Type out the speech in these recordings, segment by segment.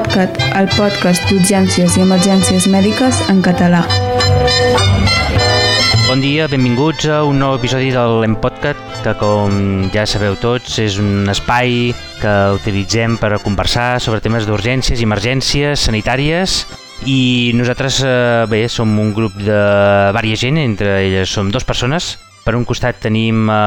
L'Empodcat, el podcast d'urgències i emergències mèdiques en català. Bon dia, benvinguts a un nou episodi de l'Empodcat, que com ja sabeu tots és un espai que utilitzem per conversar sobre temes d'urgències i emergències sanitàries i nosaltres, eh, bé, som un grup de vària gent, entre elles som dues persones. Per un costat tenim eh,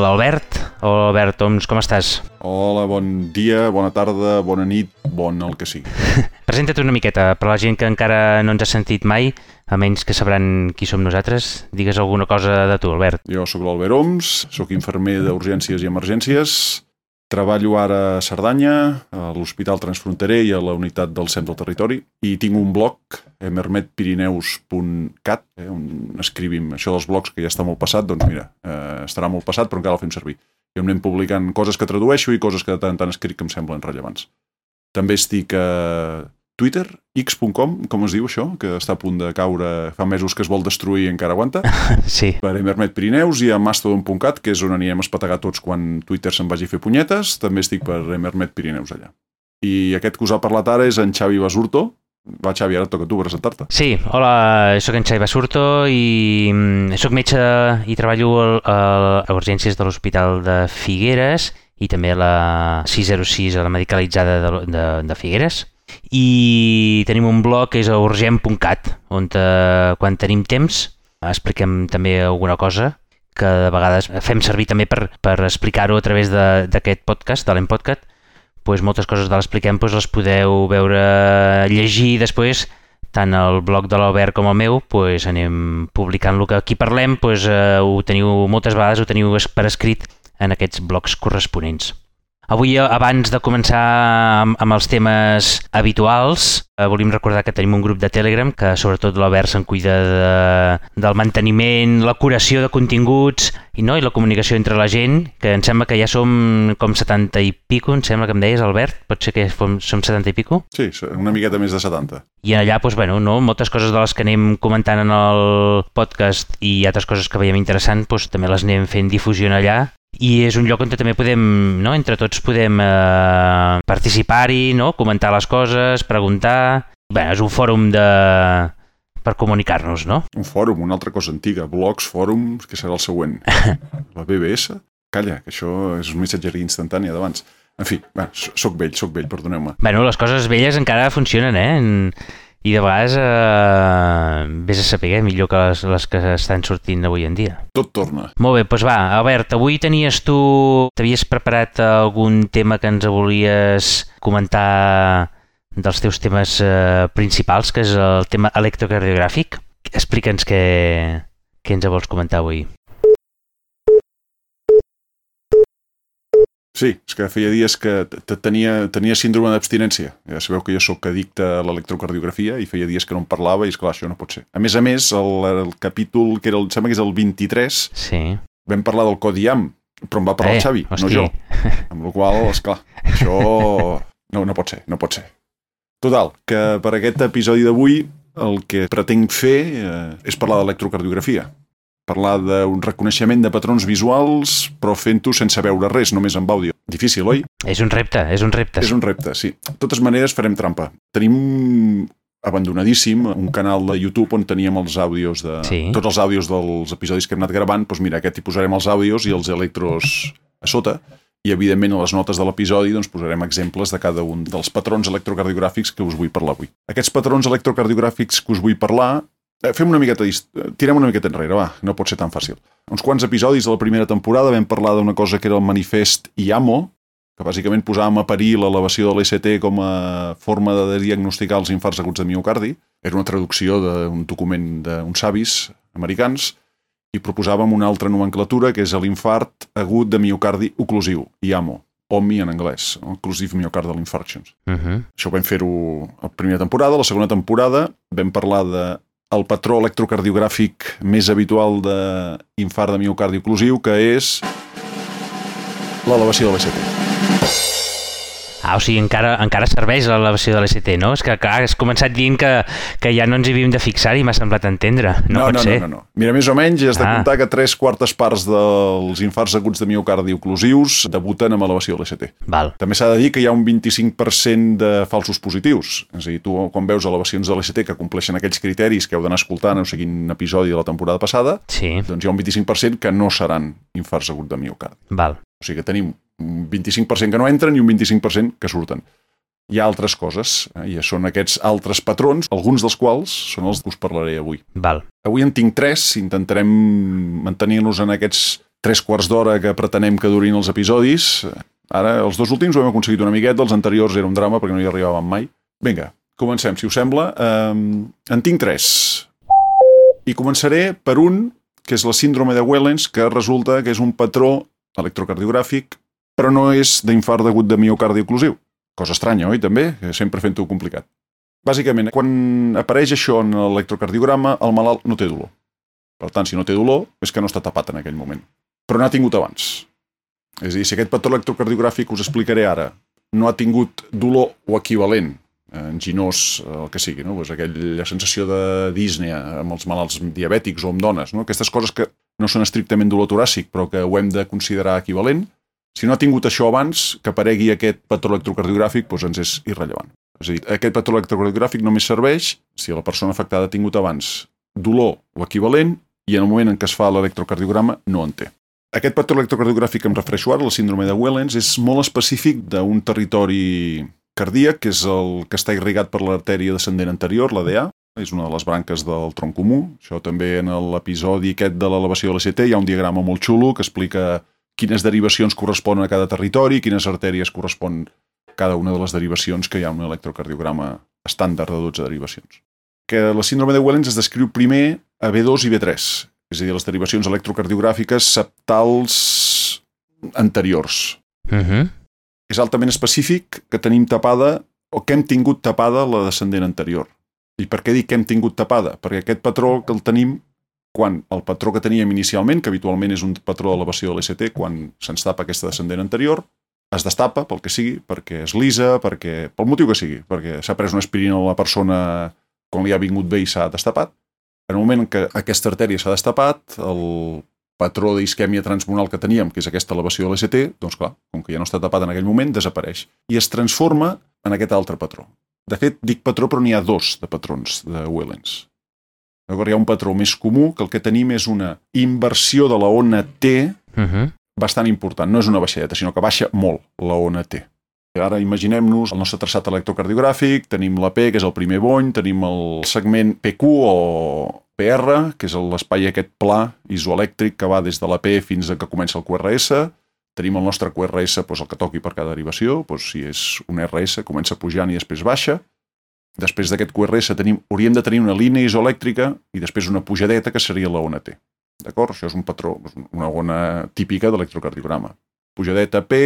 l'Albert. Hola Albert, com estàs? Hola, bon dia, bona tarda, bona nit, bon el que sigui. Presenta't una miqueta, per la gent que encara no ens ha sentit mai, a menys que sabran qui som nosaltres. Digues alguna cosa de tu, Albert. Jo sóc l'Albert Oms, sóc infermer d'urgències i emergències, treballo ara a Cerdanya, a l'Hospital Transfronterer i a la unitat del centre del territori, i tinc un blog, emermetpirineus.cat, eh, on escrivim això dels blogs que ja està molt passat, doncs mira, eh, estarà molt passat però encara el fem servir. I on anem publicant coses que tradueixo i coses que de tant en tant escric que em semblen rellevants. També estic a Twitter, x.com, com es diu això, que està a punt de caure, fa mesos que es vol destruir i encara aguanta, Sí. per Emermet Pirineus i a mastodon.cat, que és on anirem a espetegar tots quan Twitter se'n vagi a fer punyetes, també estic per Emermet Pirineus allà. I aquest que us ha parlat ara és en Xavi Basurto. Va, Xavi, ara toca tu presentar-te. Sí, hola, sóc en Xavi Basurto i mm, sóc metge i treballo al- a, urgències de l'Hospital de Figueres i també a la 606, a la medicalitzada de, de, de Figueres. I tenim un blog que és a urgent.cat, on eh, quan tenim temps expliquem també alguna cosa que de vegades fem servir també per, per explicar-ho a través d'aquest podcast, de l'Empodcat, pues moltes coses de l'expliquem pues les podeu veure, llegir després tant el blog de l'Albert com el meu, pues anem publicant el que aquí parlem, pues, eh, ho teniu moltes vegades ho teniu per escrit en aquests blogs corresponents. Avui, eh, abans de començar amb, amb els temes habituals, eh, volíem recordar que tenim un grup de Telegram que sobretot l'Albert se'n cuida de, del manteniment, la curació de continguts i, no, i la comunicació entre la gent, que em sembla que ja som com 70 i pico, em sembla que em deies, Albert, pot ser que som, som 70 i pico? Sí, una miqueta més de 70. I allà, doncs, bueno, no, moltes coses de les que anem comentant en el podcast i altres coses que veiem interessant, doncs, també les anem fent difusió allà i és un lloc on també podem, no, entre tots podem eh, participar-hi, no, comentar les coses, preguntar... Bé, és un fòrum de... per comunicar-nos, no? Un fòrum, una altra cosa antiga, blogs, fòrums, que serà el següent. La BBS? Calla, que això és un missatgeria instantània d'abans. En fi, bueno, soc vell, soc vell, perdoneu-me. Bueno, les coses velles encara funcionen, eh? En- I de vegades eh, vés a saber millor que les, les que estan sortint avui en dia. Tot torna. Molt bé, doncs va, Albert, avui tenies tu... T'havies preparat algun tema que ens volies comentar dels teus temes eh, principals, que és el tema electrocardiogràfic. Explica'ns què, què ens vols comentar avui. Sí, és que feia dies que tenia, tenia síndrome d'abstinència. Ja sabeu que jo sóc addicte a l'electrocardiografia i feia dies que no en parlava i, esclar, això no pot ser. A més a més, el, el capítol, que era el, em sembla que és el 23, Sí. vam parlar del codi IAM, però em va parlar Eh, el Xavi, hosti. no jo. Amb la qual cosa, esclar, això no, no pot ser, no pot ser. Total, que per aquest episodi d'avui el que pretenc fer eh, és parlar d'electrocardiografia. Parlar d'un reconeixement de patrons visuals, però fent-ho sense veure res, només amb àudio. Difícil, oi? És un repte, és un repte. És un repte, sí. De totes maneres, farem trampa. Tenim abandonadíssim un canal de YouTube on teníem els àudios de... Sí. Tots els àudios dels episodis que hem anat gravant, doncs mira, aquest hi posarem els àudios i els electros a sota, i evidentment a les notes de l'episodi doncs, posarem exemples de cada un dels patrons electrocardiogràfics que us vull parlar avui. Aquests patrons electrocardiogràfics que us vull parlar fem una miqueta, eh, tirem una miqueta enrere, va, no pot ser tan fàcil. Uns quants episodis de la primera temporada vam parlar d'una cosa que era el manifest IAMO, que bàsicament posàvem a parir l'elevació de l'ECT com a forma de diagnosticar els infarts aguts de miocardi. Era una traducció d'un document d'uns savis americans i proposàvem una altra nomenclatura que és l'infart agut de miocardi oclusiu, IAMO, OMI en anglès, Occlusive Myocardial Infarctions. Uh -huh. Això ho vam fer-ho a la primera temporada. La segona temporada vam parlar de el patró electrocardiogràfic més habitual d'infart de miocardi oclusiu, que és l'elevació de l'ECT. Ah, o sigui, encara, encara serveix l'elevació de l'ST, no? És que, clar, has començat dient que, que ja no ens hi havíem de fixar i m'ha semblat entendre. No, no, pot no, ser. no, no, no. Mira, més o menys has de Ah. comptar que tres quartes parts dels infarts aguts de miocardi oclusius debuten amb elevació de l'ST. Val. També s'ha de dir que hi ha un 25% de falsos positius. És a dir, tu quan veus elevacions de l'ST que compleixen aquells criteris que heu d'anar escoltant o seguint un episodi de la temporada passada, Sí, doncs hi ha un 25% que no seran infarts aguts de miocardi. val. O sigui que tenim 25% que no entren i un 25% que surten. Hi ha altres coses, eh? i són aquests altres patrons, alguns dels quals són els que us parlaré avui. Val. Avui en tinc tres, intentarem mantenir-nos en aquests tres quarts d'hora que pretenem que durin els episodis. Ara, els dos últims ho hem aconseguit una miqueta, els anteriors era un drama perquè no hi arribàvem mai. Vinga, comencem, si us sembla. Um, en tinc tres. I començaré per un, que és la síndrome de Wellens, que resulta que és un patró electrocardiogràfic, però no és d'infart degut de miocardi oclusiu. Cosa estranya, oi, també? Sempre fent-ho complicat. Bàsicament, quan apareix això en l'electrocardiograma, el malalt no té dolor. Per tant, si no té dolor, és que no està tapat en aquell moment. Però n'ha tingut abans. És a dir, si aquest patró electrocardiogràfic us explicaré ara no ha tingut dolor o equivalent, enginós, el que sigui, no? pues aquella sensació de disnea amb els malalts diabètics o amb dones, no? aquestes coses que no són estrictament dolor toràcic, però que ho hem de considerar equivalent, si no ha tingut això abans, que aparegui aquest patró electrocardiogràfic doncs ens és irrellevant. És a dir, aquest patró electrocardiogràfic només serveix si la persona afectada ha tingut abans dolor o equivalent i en el moment en què es fa l'electrocardiograma no en té. Aquest patró electrocardiogràfic que em refereixo ara, la síndrome de Wellens, és molt específic d'un territori cardíac, que és el que està irrigat per l'artèria descendent anterior, la DA, és una de les branques del tronc comú. Això també en l'episodi aquest de l'elevació de l'ACT hi ha un diagrama molt xulo que explica quines derivacions corresponen a cada territori, quines artèries correspon cada una de les derivacions que hi ha un electrocardiograma estàndard de 12 derivacions. Que la síndrome de Wellens es descriu primer a B2 i B3, és a dir, les derivacions electrocardiogràfiques septals anteriors. Uh -huh. És altament específic que tenim tapada o que hem tingut tapada la descendent anterior. I per què dic que hem tingut tapada? Perquè aquest patró que el tenim quan el patró que teníem inicialment, que habitualment és un patró d'elevació de l'ST, quan se'ns tapa aquesta descendent anterior, es destapa pel que sigui, perquè es lisa, perquè, pel motiu que sigui, perquè s'ha pres una aspirina a la persona quan li ha vingut bé i s'ha destapat. En el moment en què aquesta artèria s'ha destapat, el patró d'isquèmia transmunal que teníem, que és aquesta elevació de l'ST, doncs clar, com que ja no està tapat en aquell moment, desapareix. I es transforma en aquest altre patró. De fet, dic patró, però n'hi ha dos de patrons de Wellens. D'acord? Hi ha un patró més comú, que el que tenim és una inversió de la ona T Uh -huh. bastant important. No és una baixadeta, sinó que baixa molt la ona T. Ara imaginem-nos el nostre traçat electrocardiogràfic, tenim la P, que és el primer bony, tenim el segment PQ o PR, que és l'espai aquest pla isoelèctric que va des de la P fins a que comença el QRS, tenim el nostre QRS, doncs el que toqui per cada derivació, doncs si és un RS comença pujant i després baixa, després d'aquest QRS tenim, hauríem de tenir una línia isoelèctrica i després una pujadeta que seria la ona T. D'acord? Això és un patró, una ona típica d'electrocardiograma. Pujadeta P,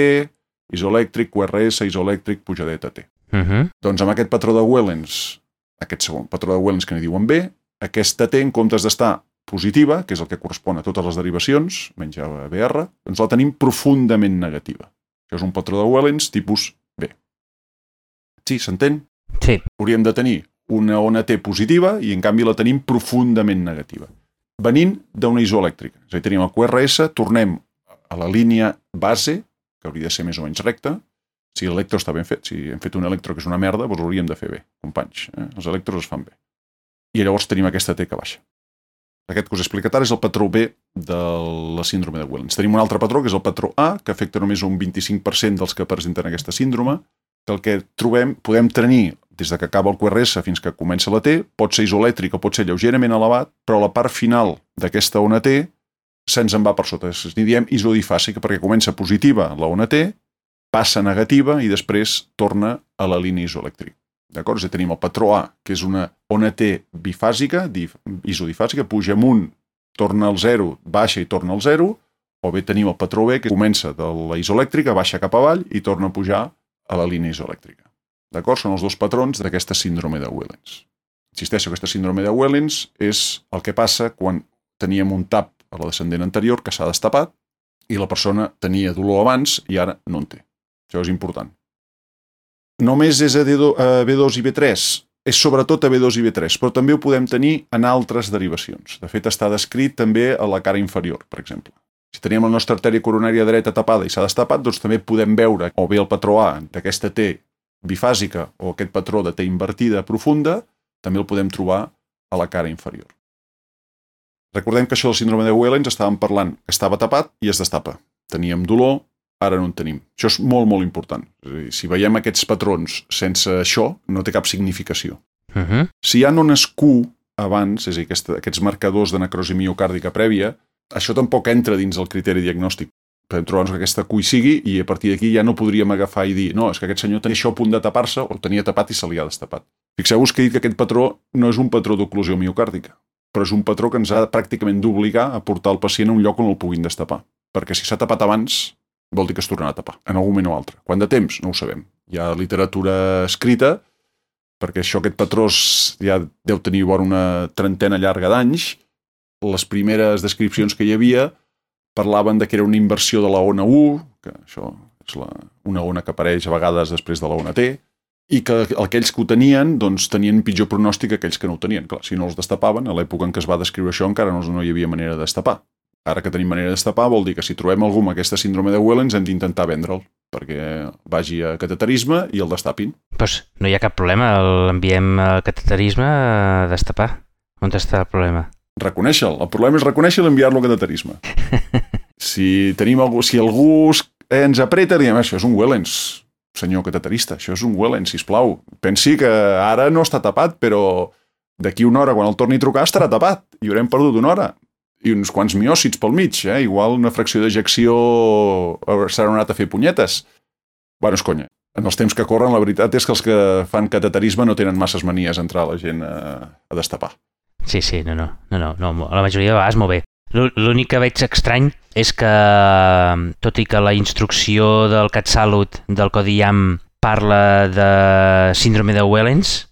isoelèctric, QRS, isoelèctric, pujadeta T. Uh -huh. Doncs amb aquest patró de Wellens, aquest segon patró de Wellens que n'hi diuen B, aquesta T, en comptes d'estar positiva, que és el que correspon a totes les derivacions, menys a BR, doncs la tenim profundament negativa. Això és un patró de Wellens tipus B. Sí, s'entén? Sí. Hauríem de tenir una ona T positiva i en canvi la tenim profundament negativa. Venint d'una isoelèctrica. És a dir, tenim el QRS, tornem a la línia base, que hauria de ser més o menys recta, si l'electro està ben fet. Si hem fet un electro que és una merda, doncs l'hauríem de fer bé, companys. Eh? Els electros es fan bé. I llavors tenim aquesta T que baixa. Aquest que us he explicat ara és el patró B de la síndrome de Wellens. Tenim un altre patró, que és el patró A, que afecta només un 25% dels que presenten aquesta síndrome, que el que trobem, podem tenir des de que acaba el QRS fins que comença la T, pot ser isoelèctric o pot ser lleugerament elevat, però la part final d'aquesta ona T se'ns en va per sota. N'hi diem isodifàsica perquè comença positiva la ona T, passa negativa i després torna a la línia isoelèctrica. D'acord? Dir, tenim el patró A, que és una ona T bifàsica, dif, isodifàsica, puja amunt, torna al 0, baixa i torna al 0, o bé tenim el patró B, que comença de la isoelèctrica, baixa cap avall i torna a pujar a la línia isoelèctrica. D'acord? Són els dos patrons d'aquesta síndrome de Wellens. Insisteixo, aquesta síndrome de Wellens és el que passa quan teníem un tap a la descendent anterior que s'ha destapat i la persona tenia dolor abans i ara no en té. Això és important. només és a D2, a B2 i B3? És sobretot a B2 i B3, però també ho podem tenir en altres derivacions. De fet, està descrit també a la cara inferior, per exemple. Si teníem la nostra artèria coronària dreta tapada i s'ha destapat, doncs també podem veure o bé el patró A d'aquesta T bifàsica o aquest patró de T invertida profunda, també el podem trobar a la cara inferior. Recordem que això del síndrome de Wellens estàvem parlant que estava tapat i es destapa. Teníem dolor, ara no en tenim. Això és molt, molt important. És dir, si veiem aquests patrons sense això, no té cap significació. Uh -huh. Si ha nones Q abans, és a dir, aquesta, aquests marcadors de necrosi miocàrdica prèvia, això tampoc entra dins el criteri diagnòstic. Podem trobar-nos que aquesta hi sigui i a partir d'aquí ja no podríem agafar i dir no, és que aquest senyor tenia això a punt de tapar-se o tenia tapat i se li ha destapat. Fixeu-vos que he dit que aquest patró no és un patró d'oclusió miocàrdica, però és un patró que ens ha pràcticament d'obligar a portar el pacient a un lloc on el puguin destapar. Perquè si s'ha tapat abans, vol dir que es tornarà a tapar, en algun moment o altre. Quant de temps? No ho sabem. Hi ha literatura escrita, perquè això, aquest patró ja deu tenir vora una trentena llarga d'anys. Les primeres descripcions que hi havia parlaven de que era una inversió de la ona 1, que això és la, una ona que apareix a vegades després de la ona T, i que aquells que ho tenien doncs, tenien pitjor pronòstic que aquells que no ho tenien. Clar, si no els destapaven, a l'època en què es va descriure això encara no, no hi havia manera de destapar. Ara que tenim manera d'estapar, vol dir que si trobem algú amb aquesta síndrome de Wellens hem d'intentar vendre'l perquè vagi a cateterisme i el destapin. Pues no hi ha cap problema, l'enviem al cateterisme a destapar. On està el problema? Reconèixer-lo. El problema és reconèixer i enviar-lo a cateterisme. si tenim algú, si algú ens apreta, diem, això és un Wellens, senyor cateterista, això és un Wellens, sisplau. Pensi que ara no està tapat, però d'aquí una hora, quan el torni a trucar, estarà tapat i haurem perdut una hora i uns quants miòcits pel mig, eh? igual una fracció d'ejecció s'ha anat a fer punyetes. Bueno, és conya. En els temps que corren, la veritat és que els que fan cateterisme no tenen masses manies a entrar la gent a, a destapar. Sí, sí, no, no, no, no, no la majoria de vegades molt bé. L'únic que veig estrany és que, tot i que la instrucció del CatSalut del Codi IAM parla de síndrome de Wellens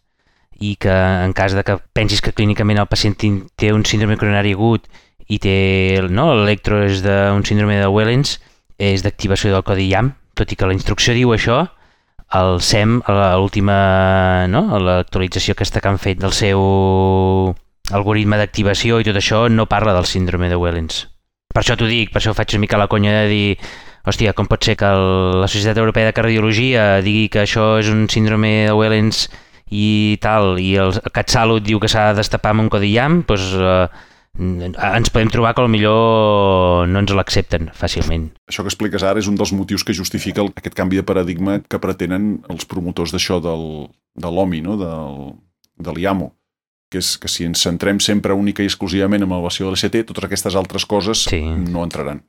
i que en cas de que pensis que clínicament el pacient té un síndrome coronari agut i té no, l'electro és d'un síndrome de Wellens, és d'activació del codi IAM, tot i que la instrucció diu això, el SEM, l'última no, l'actualització aquesta que han fet del seu algoritme d'activació i tot això, no parla del síndrome de Wellens. Per això t'ho dic, per això faig una mica la conya de dir hòstia, com pot ser que el, la Societat Europea de Cardiologia digui que això és un síndrome de Wellens i tal, i el CatSalut diu que s'ha de destapar amb un codi IAM, doncs eh, ens podem trobar que millor no ens l'accepten fàcilment. Això que expliques ara és un dels motius que justifica el, aquest canvi de paradigma que pretenen els promotors d'això del, de l'OMI, no? del, de l'IAMO, que és que si ens centrem sempre única i exclusivament en l'elevació de l'ECT, totes aquestes altres coses sí. no entraran.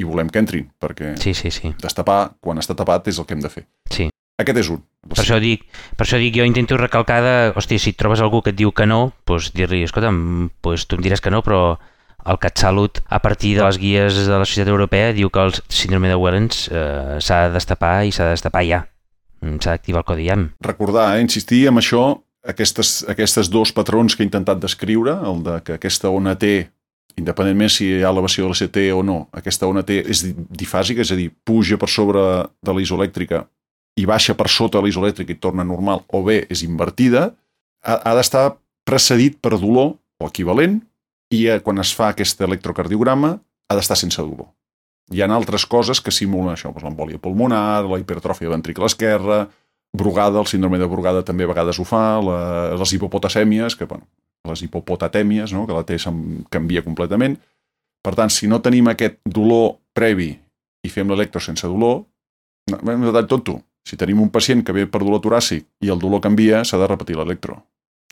I volem que entrin, perquè sí, sí, sí. destapar quan està tapat és el que hem de fer. Sí. Aquest és un. Per això dic, per això dic, jo intento recalcar de, hòstia, si trobes algú que et diu que no, doncs dir-li, escolta'm, doncs tu em diràs que no, però el CatSalut, a partir de les guies de la Societat Europea, diu que el síndrome de Wellens eh, s'ha de destapar i s'ha de destapar ja. Mm, s'ha d'activar el codi IAM. Recordar, eh, insistir en això, aquestes, aquestes dos patrons que he intentat descriure, el de que aquesta ona T, independentment si hi ha elevació de la CT o no, aquesta ona T és difàsica, és a dir, puja per sobre de la isoelèctrica i baixa per sota l'isoelèctric i torna normal, o bé és invertida, ha, ha d'estar precedit per dolor o equivalent, i eh, quan es fa aquest electrocardiograma ha d'estar sense dolor. Hi ha altres coses que simulen això, doncs l'embòlia pulmonar, la hipertròfia ventricle esquerra, brugada, el síndrome de brugada també a vegades ho fa, la, les hipopotasèmies, que, bueno, les hipopotatèmies, no? que la T canvia completament. Per tant, si no tenim aquest dolor previ i fem l'electro sense dolor, no, hem de tonto. Si tenim un pacient que ve per dolor toràcic i el dolor canvia, s'ha de repetir l'electro.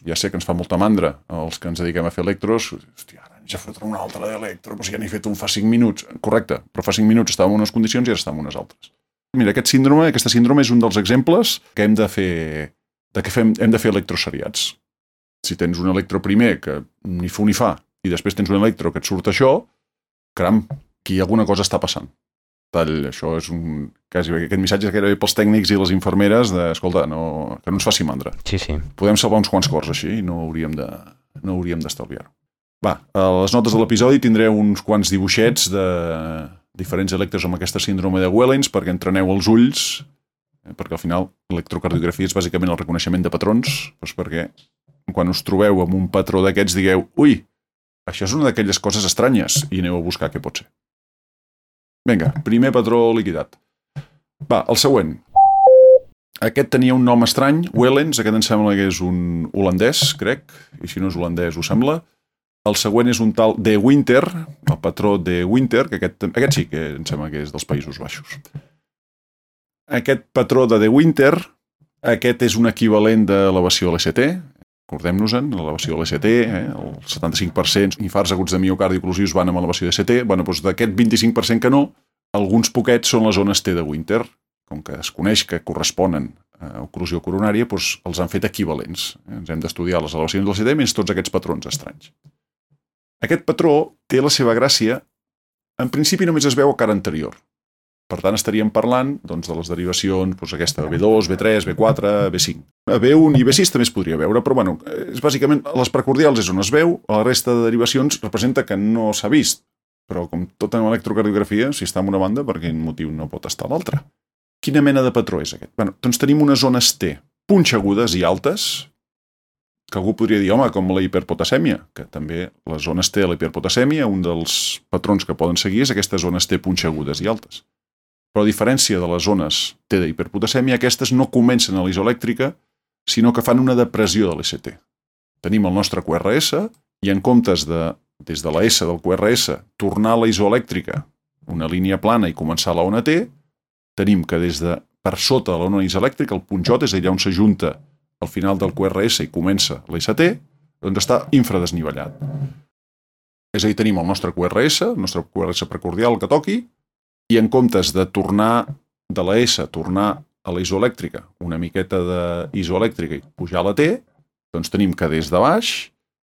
Ja sé que ens fa molta mandra els que ens dediquem a fer electros. Hòstia, ara ja fotre un altre d'electro, però si ja n'he fet un fa 5 minuts. Correcte, però fa 5 minuts estava en unes condicions i ara està en unes altres. Mira, aquest síndrome, aquesta síndrome és un dels exemples que hem de fer, de que fem, hem de fer electros seriats. Si tens un electro primer que ni fu ni fa i després tens un electro que et surt això, caram, aquí alguna cosa està passant tall, això és un... Quasi, aquest missatge que era pels tècnics i les infermeres de, escolta, no, que no ens faci mandra. Sí, sí. Podem salvar uns quants cors així i no hauríem de, no hauríem d'estalviar-ho. Va, a les notes de l'episodi tindreu uns quants dibuixets de diferents electres amb aquesta síndrome de Wellens perquè entreneu els ulls eh, perquè al final l'electrocardiografia és bàsicament el reconeixement de patrons, doncs perquè quan us trobeu amb un patró d'aquests digueu ui, això és una d'aquelles coses estranyes i aneu a buscar què pot ser. Vinga, primer patró liquidat. Va, el següent. Aquest tenia un nom estrany, Wellens, aquest em sembla que és un holandès, crec, i si no és holandès ho sembla. El següent és un tal De Winter, el patró De Winter, que aquest, aquest sí que em sembla que és dels Països Baixos. Aquest patró de De Winter, aquest és un equivalent d'elevació LST, Recordem-nos-en, l'elevació de l'ST, eh, el 75% infarts aguts de miocardi oclusius van amb elevació de ST, bueno, doncs d'aquest 25% que no, alguns poquets són les zones T de Winter, com que es coneix que corresponen a oclusió coronària, doncs els han fet equivalents. Ens hem d'estudiar les elevacions del CT més tots aquests patrons estranys. Aquest patró té la seva gràcia, en principi només es veu a cara anterior, per tant, estaríem parlant doncs, de les derivacions, doncs, aquesta B2, B3, B4, B5. A B1 i B6 també es podria veure, però bueno, és bàsicament les precordials és on es veu, la resta de derivacions representa que no s'ha vist. Però com tota en electrocardiografia, si està en una banda, per quin motiu no pot estar a l'altra? Quina mena de patró és aquest? Bueno, doncs tenim unes zones T punxegudes i altes, que algú podria dir, home, com la hiperpotasèmia, que també les zones T de la hiperpotasèmia, un dels patrons que poden seguir és aquestes zones T punxegudes i altes. Però a diferència de les zones T d'hiperpotasèmia, aquestes no comencen a l'isoelèctrica, sinó que fan una depressió de l'ST. Tenim el nostre QRS i en comptes de, des de la S del QRS, tornar a la isoelèctrica, una línia plana i començar la ona T, tenim que des de per sota de l'ona isoelèctrica, el punt J, és allà on s'ajunta al final del QRS i comença l'ST, doncs està infradesnivellat. És a dir, tenim el nostre QRS, el nostre QRS precordial que toqui, i en comptes de tornar de la S, tornar a la isoelèctrica, una miqueta d'isoelèctrica i pujar a la T, doncs tenim que des de baix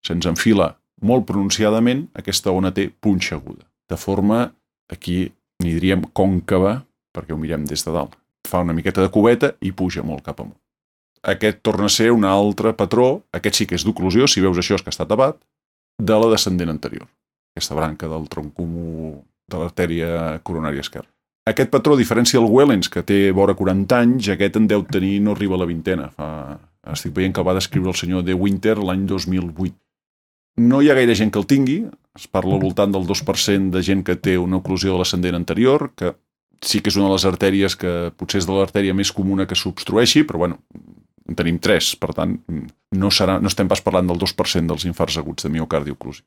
se'ns enfila molt pronunciadament aquesta ona T punxeguda. De forma, aquí n'hi diríem còncava, perquè ho mirem des de dalt. Fa una miqueta de cubeta i puja molt cap amunt. Aquest torna a ser un altre patró, aquest sí que és d'oclusió, si veus això és que està tapat, de la descendent anterior. Aquesta branca del tronc comú de l'artèria coronària esquerra. Aquest patró, diferència del Wellens, que té vora 40 anys, aquest en deu tenir, no arriba a la vintena. Fa... Estic veient que el va descriure el senyor De Winter l'any 2008. No hi ha gaire gent que el tingui, es parla al voltant del 2% de gent que té una oclusió de l'ascendent anterior, que sí que és una de les artèries que potser és de l'artèria més comuna que s'obstrueixi, però bueno, en tenim 3, per tant, no, serà, no estem pas parlant del 2% dels infarts aguts de miocardi oclusius.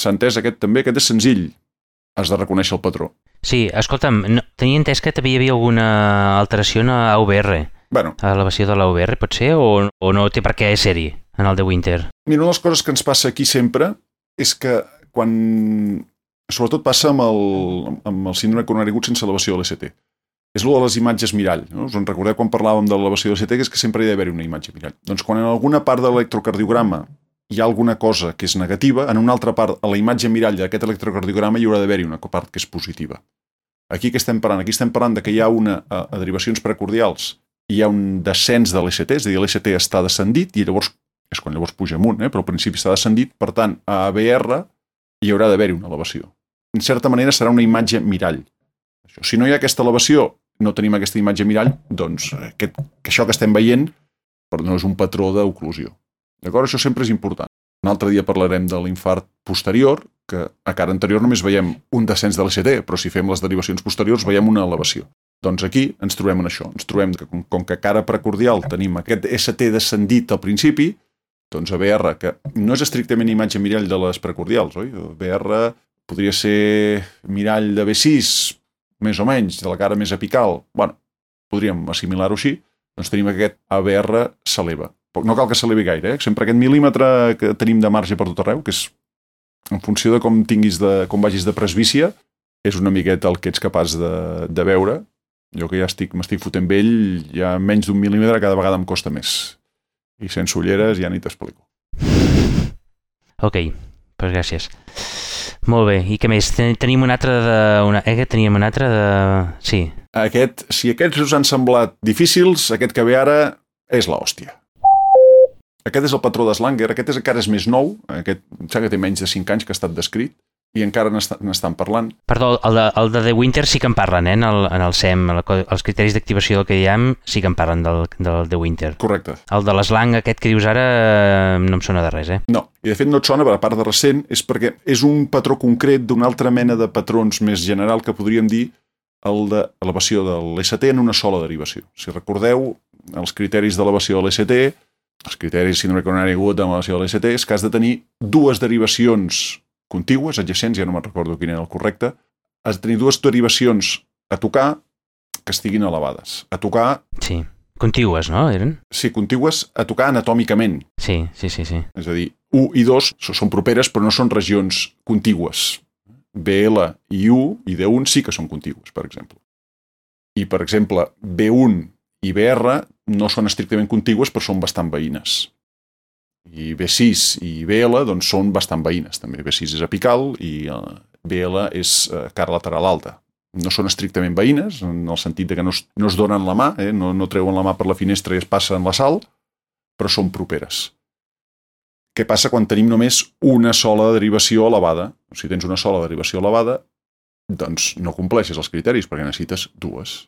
S'ha entès aquest també? Aquest és senzill has de reconèixer el patró. Sí, escolta'm, no, tenia entès que també hi havia alguna alteració a AVR. Bueno. A l'elevació de l'AVR, pot ser? O, o no té per què ser-hi en el de Winter? Mira, una de les coses que ens passa aquí sempre és que quan... Sobretot passa amb el, amb el síndrome coronari agut sense elevació de l'ST. És el de les imatges mirall. No? Us en recordeu quan parlàvem de l'elevació de l'ST, que és que sempre hi ha d'haver una imatge mirall. Doncs quan en alguna part de l'electrocardiograma hi ha alguna cosa que és negativa, en una altra part, a la imatge mirall d'aquest electrocardiograma hi haurà d'haver-hi una part que és positiva. Aquí què estem parlant? Aquí estem parlant de que hi ha una, a, a derivacions precordials, hi ha un descens de l'ST, és a dir, l'ST està descendit i llavors, és quan llavors puja amunt, eh? però al principi està descendit, per tant, a ABR hi haurà d'haver-hi una elevació. En certa manera serà una imatge mirall. Això. Si no hi ha aquesta elevació, no tenim aquesta imatge mirall, doncs aquest, que això que estem veient però no és un patró d'oclusió. D'acord? Això sempre és important. Un altre dia parlarem de l'infart posterior, que a cara anterior només veiem un descens de l'ST, però si fem les derivacions posteriors veiem una elevació. Doncs aquí ens trobem en això. Ens trobem que com, com que cara precordial tenim aquest ST descendit al principi, doncs a BR, que no és estrictament imatge mirall de les precordials, oi? BR podria ser mirall de B6, més o menys, de la cara més apical. bueno, podríem assimilar-ho així. Doncs tenim que aquest ABR s'eleva no cal que s'elevi gaire, eh? sempre aquest mil·límetre que tenim de marge per tot arreu, que és en funció de com tinguis de, com vagis de presbícia, és una miqueta el que ets capaç de, de veure. Jo que ja estic, m'estic fotent vell, ja menys d'un mil·límetre cada vegada em costa més. I sense ulleres ja ni t'explico. Ok, doncs gràcies. Molt bé, i què més? Tenim un altre de... Una... Eh, teníem un altre de... Sí. Aquest, si aquests us han semblat difícils, aquest que ve ara és l'hòstia. Aquest és el patró de Slanger, aquest és encara és més nou, aquest em que té menys de 5 anys que ha estat descrit, i encara n'estan parlant. Perdó, el de, el de The Winter sí que en parlen, eh? En el, en el SEM, el, els criteris d'activació del que diem sí que en parlen del, del The Winter. Correcte. El de l'eslang aquest que dius ara eh, no em sona de res, eh? No, i de fet no et sona, per a part de recent, és perquè és un patró concret d'una altra mena de patrons més general que podríem dir el d'elevació de l'ST en una sola derivació. Si recordeu, els criteris d'elevació de l'ST, els criteris síndrome coronari agut de l'elevació de l'ST, és que has de tenir dues derivacions contigües, adjacents, ja no me'n recordo quin era el correcte, has de tenir dues derivacions a tocar que estiguin elevades. A tocar... Sí, contigües, no? Eren? Sí, contigües a tocar anatòmicament. Sí, sí, sí. sí. És a dir, 1 i 2 són properes però no són regions contigües. BL i U i D1 sí que són contigües, per exemple. I, per exemple, B1 i BR no són estrictament contigües però són bastant veïnes i B6 i BL doncs, són bastant veïnes també. B6 és apical i eh, BL és eh, cara lateral alta. No són estrictament veïnes, en el sentit de que no es, no es donen la mà, eh? no, no treuen la mà per la finestra i es passen la sal, però són properes. Què passa quan tenim només una sola derivació elevada? Si tens una sola derivació elevada, doncs no compleixes els criteris perquè necessites dues.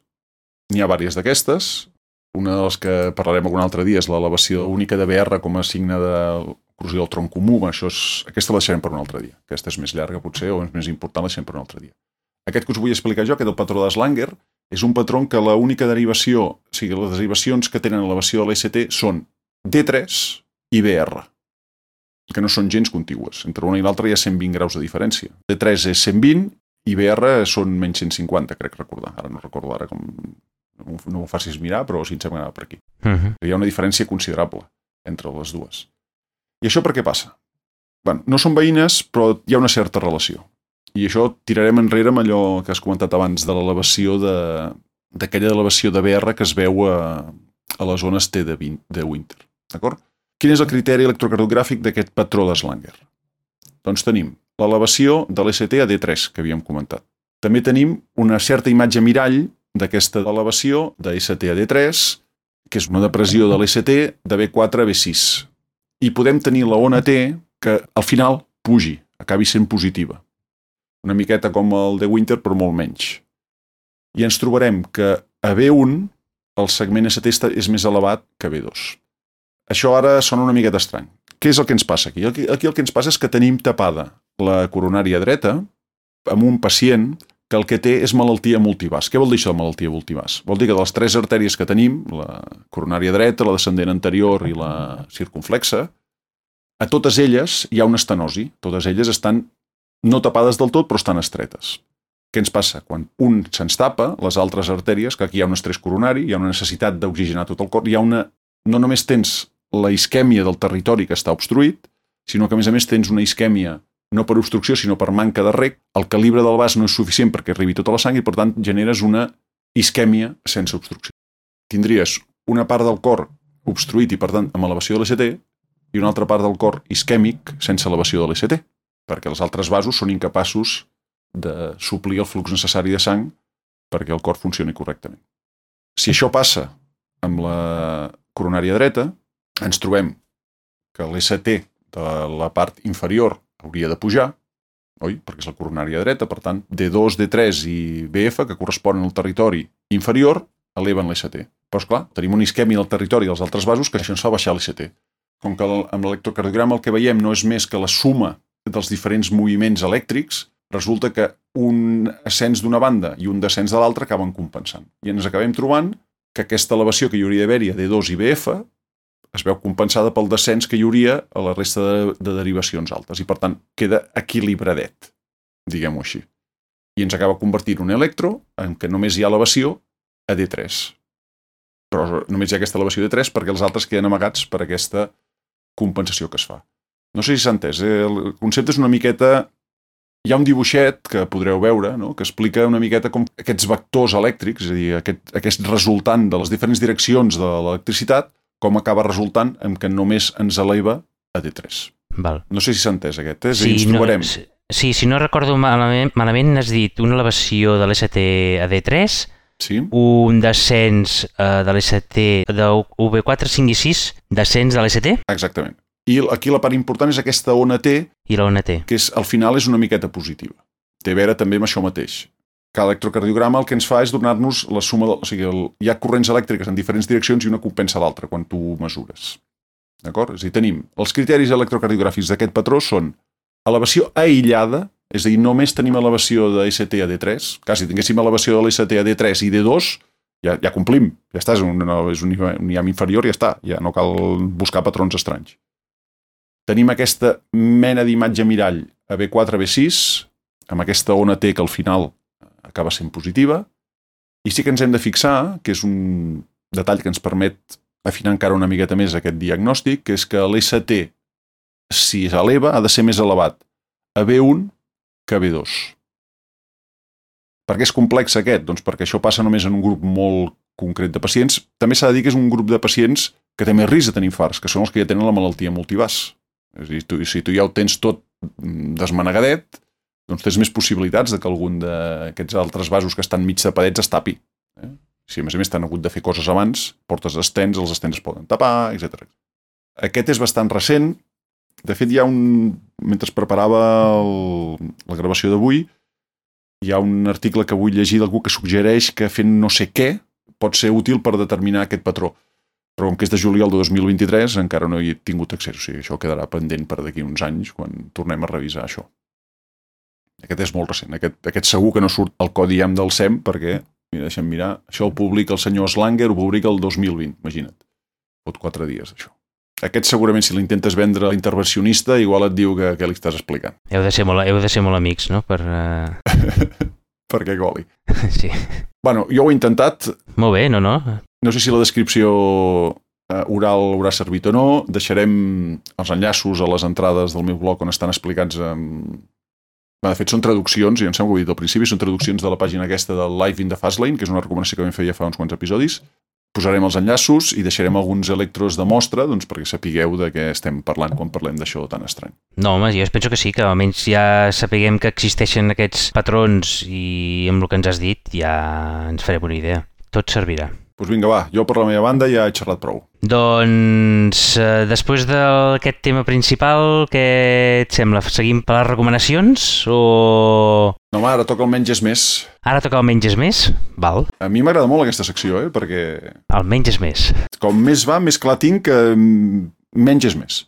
N'hi ha diverses d'aquestes, una de les que parlarem algun altre dia és l'elevació única de BR com a signe de corrosió del tronc comú. Això és, aquesta la deixarem per un altre dia. Aquesta és més llarga, potser, o és més important, la deixarem per un altre dia. Aquest que us vull explicar jo, aquest del patró de Slanger, és un patró que la única derivació, o sigui, les derivacions que tenen elevació de l'ST són D3 i BR, que no són gens contigües. Entre una i l'altra hi ha 120 graus de diferència. D3 és 120 i BR són menys 150, crec recordar. Ara no recordo ara com no, no ho facis mirar, però sí em sembla que anava per aquí. Uh -huh. Hi ha una diferència considerable entre les dues. I això per què passa? Bueno, no són veïnes, però hi ha una certa relació. I això tirarem enrere amb allò que has comentat abans de l'elevació de d'aquella elevació de BR que es veu a, a les zones T de, de Winter. D'acord? Quin és el criteri electrocardiogràfic d'aquest patró de Slanger? Doncs tenim l'elevació de l'ST a D3, que havíem comentat. També tenim una certa imatge mirall d'aquesta elevació de ST a D3, que és una depressió de l'ST de B4 a B6. I podem tenir la ona T que al final pugi, acabi sent positiva. Una miqueta com el de Winter, però molt menys. I ens trobarem que a B1 el segment ST és més elevat que B2. Això ara sona una miqueta estrany. Què és el que ens passa aquí? Aquí, el que ens passa és que tenim tapada la coronària dreta amb un pacient que el que té és malaltia multivàs. Què vol dir això de malaltia multivàs? Vol dir que de les tres artèries que tenim, la coronària dreta, la descendent anterior i la circunflexa, a totes elles hi ha una estenosi. Totes elles estan no tapades del tot, però estan estretes. Què ens passa? Quan un se'ns tapa, les altres artèries, que aquí hi ha un estrès coronari, hi ha una necessitat d'oxigenar tot el cor, hi ha una... No només tens la isquèmia del territori que està obstruït, sinó que a més a més tens una isquèmia no per obstrucció, sinó per manca de rec, el calibre del vas no és suficient perquè arribi tota la sang i, per tant, generes una isquèmia sense obstrucció. Tindries una part del cor obstruït i, per tant, amb elevació de l'ST i una altra part del cor isquèmic sense elevació de l'ST, perquè els altres vasos són incapaços de suplir el flux necessari de sang perquè el cor funcioni correctament. Si això passa amb la coronària dreta, ens trobem que l'ST de la part inferior hauria de pujar, oi? perquè és la coronària dreta, per tant, D2, D3 i BF, que corresponen al territori inferior, eleven l'ST. Però, esclar, tenim una isquèmia del territori dels altres vasos que això ens fa baixar l'ST. Com que amb l'electrocardiograma el que veiem no és més que la suma dels diferents moviments elèctrics, resulta que un ascens d'una banda i un descens de l'altra acaben compensant. I ens acabem trobant que aquesta elevació que hi hauria d'haver-hi a D2 i BF es veu compensada pel descens que hi hauria a la resta de, de derivacions altes i per tant queda equilibradet, diguem-ho així. I ens acaba convertint un electro en què només hi ha elevació a D3. Però només hi ha aquesta elevació de 3 perquè els altres queden amagats per aquesta compensació que es fa. No sé si s'ha entès, eh? el concepte és una miqueta... Hi ha un dibuixet que podreu veure, no? que explica una miqueta com aquests vectors elèctrics, és a dir, aquest, aquest resultant de les diferents direccions de l'electricitat, com acaba resultant en que només ens eleva a D3. Val. No sé si s'ha entès aquest, eh? Sí, ens trobarem... No, sí, si no recordo malament, malament has dit una elevació de l'ST a D3, sí. un descens uh, de l'ST de UV4, 5 i 6, descens de l'ST? Exactament. I aquí la part important és aquesta ona T, I la ONT? que és, al final és una miqueta positiva. Té a veure també amb això mateix. Cada electrocardiograma el que ens fa és donar-nos la suma... De, o sigui, el, hi ha corrents elèctriques en diferents direccions i una compensa l'altra quan tu mesures. D'acord? És a dir, tenim els criteris electrocardiogràfics d'aquest patró són elevació aïllada, és a dir, només tenim elevació de ST a D3, que si tinguéssim elevació de l'ST a D3 i D2, ja, ja complim, ja està, és un, és un, un IAM inferior i ja està, ja no cal buscar patrons estranys. Tenim aquesta mena d'imatge mirall a B4, B6, amb aquesta ona T que al final acaba sent positiva, i sí que ens hem de fixar, que és un detall que ens permet afinar encara una miqueta més aquest diagnòstic, que és que l'ST, si s'eleva, ha de ser més elevat a B1 que a B2. Per què és complex aquest? Doncs perquè això passa només en un grup molt concret de pacients. També s'ha de dir que és un grup de pacients que té més risc de tenir infarts, que són els que ja tenen la malaltia multivàs. És a dir, tu, si tu ja ho tens tot desmanegadet, doncs tens més possibilitats de que algun d'aquests altres vasos que estan mig tapadets es tapi. Eh? Si a més a més t'han hagut de fer coses abans, portes estens, els estens es poden tapar, etc. Aquest és bastant recent. De fet, hi ha un... Mentre preparava el, la gravació d'avui, hi ha un article que vull llegir d'algú que suggereix que fent no sé què pot ser útil per determinar aquest patró. Però com que és de juliol de 2023 encara no he tingut accés, o sigui, això quedarà pendent per d'aquí uns anys quan tornem a revisar això. Aquest és molt recent, aquest, aquest segur que no surt al codi IAM del SEM perquè, mira, deixa'm mirar, això ho publica el senyor Slanger, ho publica el 2020, imagina't. Fot quatre dies, això. Aquest segurament, si l'intentes vendre a l'intervencionista, igual et diu que, que li estàs explicant. Heu de ser molt, heu de ser molt amics, no? Per, uh... perquè goli. sí. Bueno, jo ho he intentat, Molt bé, no, no? No sé si la descripció eh, oral haurà servit o no. Deixarem els enllaços a les entrades del meu blog on estan explicats amb... Bé, de fet, són traduccions, i em sembla que ho he dit al principi, són traduccions de la pàgina aquesta del Live in the Fastlane, que és una recomanació que vam fer ja fa uns quants episodis. Posarem els enllaços i deixarem alguns electros de mostra doncs, perquè sapigueu de què estem parlant quan parlem d'això tan estrany. No, home, jo penso que sí, que almenys ja sapiguem que existeixen aquests patrons i amb el que ens has dit ja ens farem una idea. Tot servirà. Doncs vinga, va, jo per la meva banda ja he xerrat prou. Doncs eh, després d'aquest tema principal, què et sembla? Seguim per les recomanacions o... No, home, ara toca el menys és més. Ara toca el menges més? Val. A mi m'agrada molt aquesta secció, eh? perquè El menges més. com més va, més clar tinc que mm, menys és més.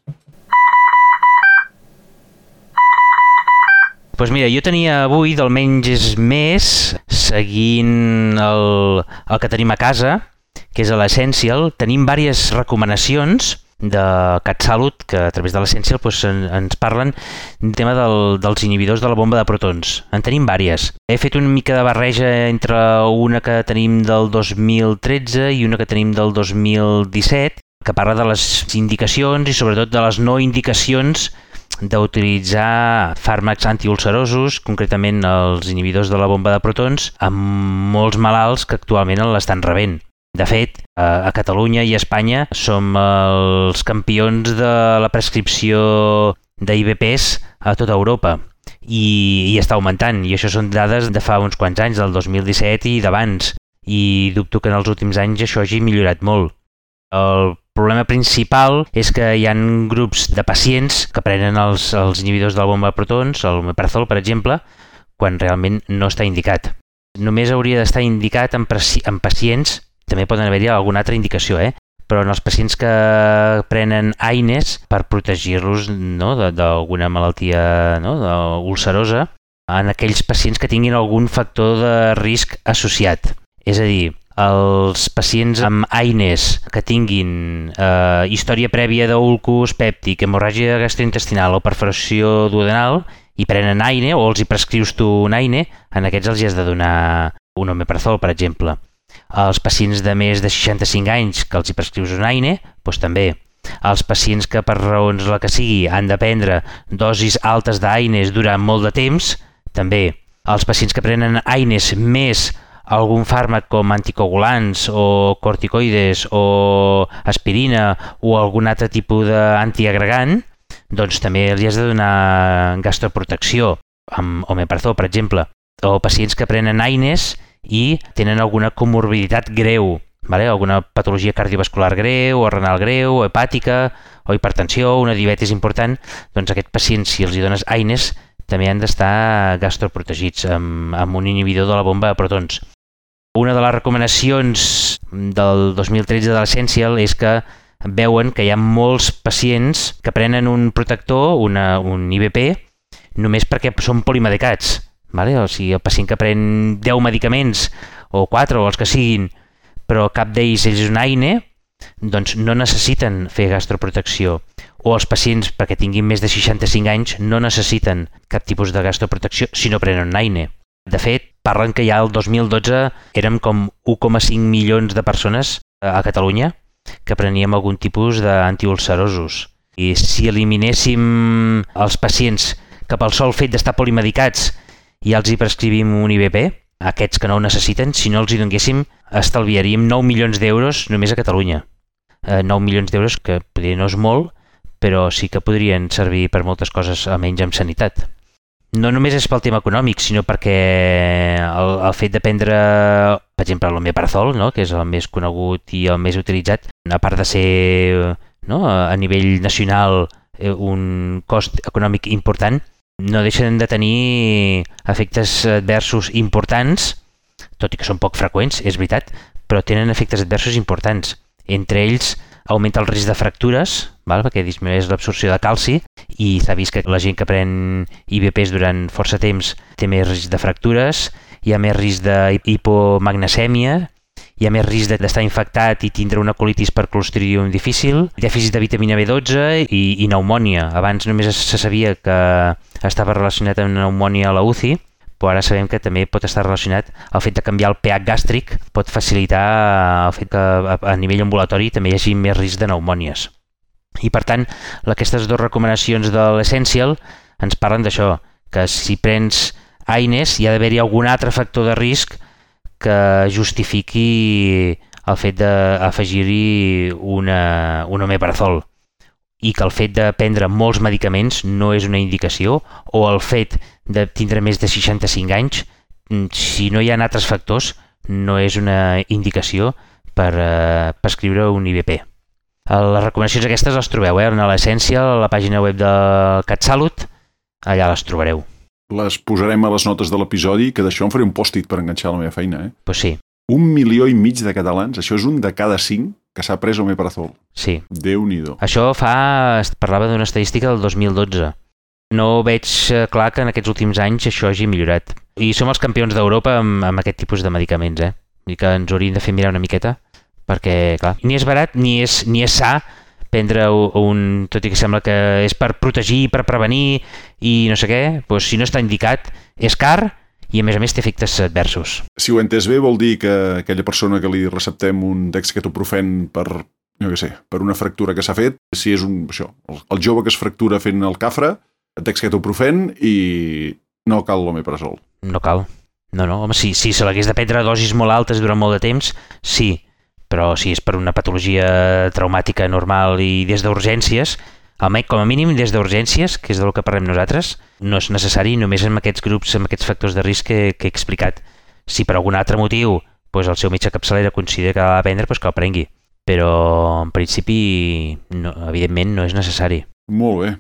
Doncs pues mira, jo tenia avui del menges més seguint el, el que tenim a casa, que és l'Essential. Tenim diverses recomanacions de CatSalut, que a través de l'Essential en, ens parlen del tema del, dels inhibidors de la bomba de protons. En tenim diverses. He fet una mica de barreja entre una que tenim del 2013 i una que tenim del 2017, que parla de les indicacions i sobretot de les no indicacions d'utilitzar fàrmacs antiulcerosos, concretament els inhibidors de la bomba de protons, amb molts malalts que actualment l'estan rebent. De fet, a Catalunya i a Espanya som els campions de la prescripció d'IBPs a tota Europa i, i està augmentant, i això són dades de fa uns quants anys, del 2017 i d'abans, i dubto que en els últims anys això hagi millorat molt. El problema principal és que hi han grups de pacients que prenen els, els inhibidors de la bomba de protons, el meprazol, per exemple, quan realment no està indicat. Només hauria d'estar indicat en, en pacients, també poden haver-hi alguna altra indicació, eh? però en els pacients que prenen AINES per protegir-los no, d'alguna malaltia no, ulcerosa, en aquells pacients que tinguin algun factor de risc associat. És a dir, els pacients amb AINES que tinguin eh, història prèvia d'ulcus pèptic, hemorràgia gastrointestinal o perforació duodenal i prenen AINE o els hi prescrius tu un AINE, en aquests els hi has de donar un omeprazol, per exemple. Els pacients de més de 65 anys que els hi prescrius un AINE, doncs també. Els pacients que per raons la que sigui han de prendre dosis altes d'AINES durant molt de temps, també. Els pacients que prenen AINES més algun fàrmac com anticoagulants o corticoides o aspirina o algun altre tipus d'antiagregant, doncs també li has de donar gastroprotecció amb omeprazol, per exemple. O pacients que prenen AINES i tenen alguna comorbiditat greu, vale? alguna patologia cardiovascular greu, o renal greu, o hepàtica, o hipertensió, una diabetis important, doncs aquest pacient, si els hi dones AINES, també han d'estar gastroprotegits amb, amb un inhibidor de la bomba de protons. Una de les recomanacions del 2013 de l'Essential és que veuen que hi ha molts pacients que prenen un protector, una, un IBP, només perquè són polimedicats. Vale? O sigui, el pacient que pren 10 medicaments, o 4, o els que siguin, però cap d'ells és un AINE, doncs no necessiten fer gastroprotecció. O els pacients, perquè tinguin més de 65 anys, no necessiten cap tipus de gastroprotecció si no prenen un AINE. De fet, parlen que ja el 2012 érem com 1,5 milions de persones a Catalunya que preníem algun tipus d'antiulcerosos. I si eliminéssim els pacients que pel sol fet d'estar polimedicats i els hi prescrivim un IBP, aquests que no ho necessiten, si no els hi donéssim, estalviaríem 9 milions d'euros només a Catalunya. Eh, 9 milions d'euros, que potser no és molt, però sí que podrien servir per moltes coses, almenys amb sanitat. No només és pel tema econòmic, sinó perquè el, el fet de prendre, per exemple, l'omeprazol, no? que és el més conegut i el més utilitzat, a part de ser no? a nivell nacional eh, un cost econòmic important, no deixen de tenir efectes adversos importants, tot i que són poc freqüents, és veritat, però tenen efectes adversos importants. Entre ells, augmenta el risc de fractures, val? perquè disminueix l'absorció de calci, i s'ha vist que la gent que pren IBPs durant força temps té més risc de fractures, hi ha més risc d'hipomagnecèmia, hi ha més risc d'estar infectat i tindre una colitis per clostridium difícil, dèficit de vitamina B12 i, i pneumònia. Abans només se sabia que estava relacionat amb pneumònia a la UCI, però ara sabem que també pot estar relacionat el fet de canviar el pH gàstric pot facilitar el fet que a nivell ambulatori també hi hagi més risc de pneumònies. I per tant, aquestes dues recomanacions de l'Essential ens parlen d'això, que si prens AINES hi ha d'haver-hi algun altre factor de risc que justifiqui el fet d'afegir-hi una, un omeprazol i que el fet de prendre molts medicaments no és una indicació o el fet de tindre més de 65 anys, si no hi ha altres factors, no és una indicació per eh, prescriure un IBP. Les recomanacions aquestes les trobeu eh, en l'essència, a la pàgina web del CatSalut, allà les trobareu les posarem a les notes de l'episodi, que d'això em faré un pòstit per enganxar la meva feina, eh? Pues sí. Un milió i mig de catalans, això és un de cada cinc que s'ha pres omeprazol. Sí. Déu-n'hi-do. Això fa... Es parlava d'una estadística del 2012. No veig eh, clar que en aquests últims anys això hagi millorat. I som els campions d'Europa amb, amb aquest tipus de medicaments, eh? I que ens haurien de fer mirar una miqueta, perquè, clar, ni és barat ni és, ni és sa prendre un, tot i que sembla que és per protegir, per prevenir i no sé què, doncs si no està indicat és car i a més a més té efectes adversos. Si ho he entès bé vol dir que aquella persona que li receptem un dexketoprofen per no sé, per una fractura que s'ha fet, si és un, això, el, el jove que es fractura fent el cafre, dexketoprofen i no cal l'omeprazol. No cal. No, no, home, si, si se l'hagués de prendre a dosis molt altes durant molt de temps, sí, però si és per una patologia traumàtica normal i des d'urgències, com a mínim des d'urgències, que és del que parlem nosaltres, no és necessari només amb aquests grups, amb aquests factors de risc que, que he explicat. Si per algun altre motiu doncs el seu metge capçalera considera que l'ha de prendre, doncs que el prengui. Però en principi, no, evidentment, no és necessari. Molt bé.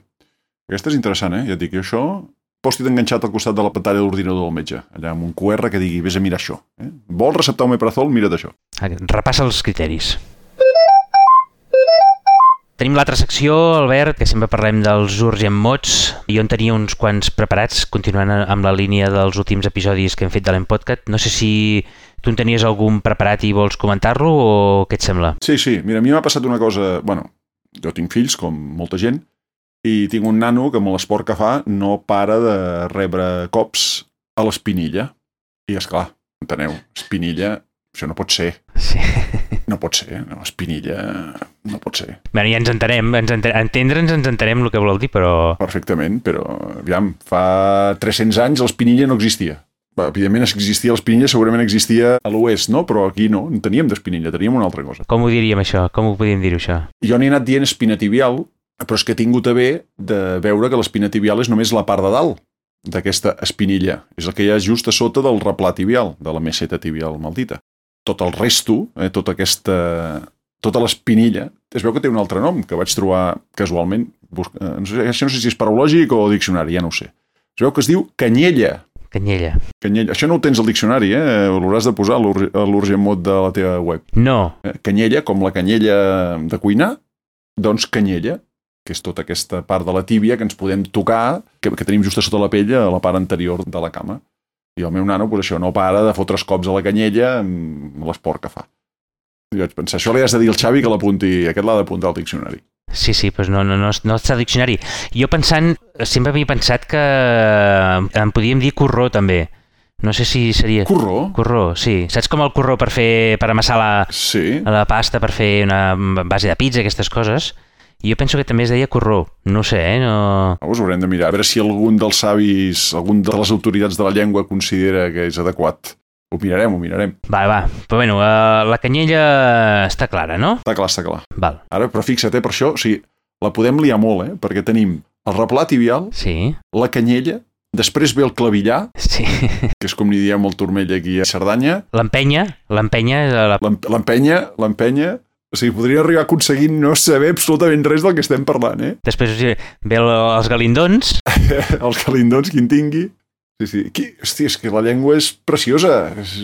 Aquesta és interessant, eh? Ja et dic, això post-it enganxat al costat de la pantalla de l'ordinador del metge, allà amb un QR que digui, vés a mirar això. Eh? Vols receptar un omeprazol? Mira't això. Repassa els criteris. Tenim l'altra secció, Albert, que sempre parlem dels urgent mots. Jo en tenia uns quants preparats, continuant amb la línia dels últims episodis que hem fet de l'Empodcat. No sé si tu en tenies algun preparat i vols comentar-lo o què et sembla? Sí, sí. Mira, a mi m'ha passat una cosa... Bueno, jo tinc fills, com molta gent, i tinc un nano que amb l'esport que fa no para de rebre cops a l'espinilla. I és clar, enteneu, espinilla, això no pot ser. Sí. No pot ser, no, espinilla no pot ser. Bé, ja ens entenem, ens ente entendre'ns ens entenem el que vol dir, però... Perfectament, però, aviam, fa 300 anys l'espinilla no existia. Evidentment, si existia l'espinilla, segurament existia a l'oest, no? Però aquí no, no teníem d'espinilla, teníem una altra cosa. Com ho diríem, això? Com ho podíem dir això? Jo n'he anat dient espina tibial, però és que he tingut a bé de veure que l'espina tibial és només la part de dalt d'aquesta espinilla. És el que hi ha just a sota del replà tibial, de la meseta tibial maldita. tot el resto, eh, tota aquesta tota l'espinilla, es veu que té un altre nom que vaig trobar casualment, busca, no, sé, no sé si és paraulògic o diccionari, ja no ho sé. Es veu que es diu canyella. Canyella. Canyella. Això no ho tens al diccionari, eh? L'hauràs de posar a l'urgent mot de la teva web. No. Eh, Canyella, com la canyella de cuinar, doncs canyella, que és tota aquesta part de la tíbia que ens podem tocar, que, que tenim just a sota la pell, a la part anterior de la cama. I el meu nano, pues això, no para de fotre's cops a la canyella amb l'esport que fa. I vaig pensar, això li has de dir al Xavi que l'apunti, aquest l'ha d'apuntar al diccionari. Sí, sí, doncs no, no, no, no està al diccionari. Jo pensant, sempre havia pensat que en podíem dir corró també. No sé si seria... Corró? Corró, sí. Saps com el corró per fer per amassar la, sí. la pasta, per fer una base de pizza, aquestes coses? I jo penso que també es deia corró. No sé, eh? No... Us haurem de mirar, a veure si algun dels savis, algun de les autoritats de la llengua considera que és adequat. Ho mirarem, ho mirarem. Va, va. Però bueno, uh, la canyella està clara, no? Està clar, està clar. Val. Ara, però fixa't, eh, per això, o sigui, la podem liar molt, eh? Perquè tenim el replà tibial, Sí. la canyella, després ve el clavillar, Sí. que és com li diem el turmell aquí a Cerdanya, L'empenya, l'empenya... l'empenya, l'empenya, o sigui, podria arribar a aconseguir no saber absolutament res del que estem parlant, eh? Després ve el, els galindons. Els calindons, qui en tingui. Sí, sí. Qui, hòstia, és que la llengua és preciosa. És...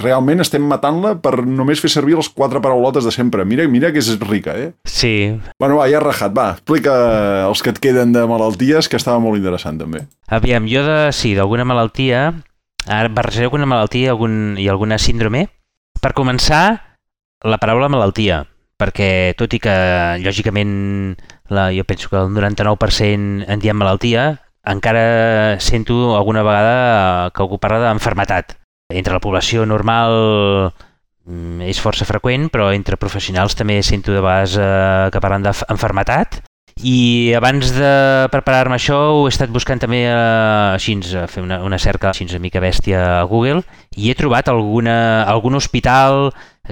Realment estem matant-la per només fer servir les quatre paraulotes de sempre. Mira, mira que és rica, eh? Sí. Bueno, va, ja rajat, va, explica els que et queden de malalties, que estava molt interessant, també. Aviam, jo de, sí, d'alguna malaltia, ara barrejaré alguna malaltia algun, i alguna síndrome. Per començar, la paraula malaltia, perquè tot i que, lògicament, la, jo penso que el 99% en diem malaltia, encara sento alguna vegada que algú parla d'enfermetat. Entre la població normal mm, és força freqüent, però entre professionals també sento de vegades eh, que parlen d'enfermetat. I abans de preparar-me això ho he estat buscant també eh, així, a fer una, una cerca així una mica bèstia a Google i he trobat alguna, algun hospital,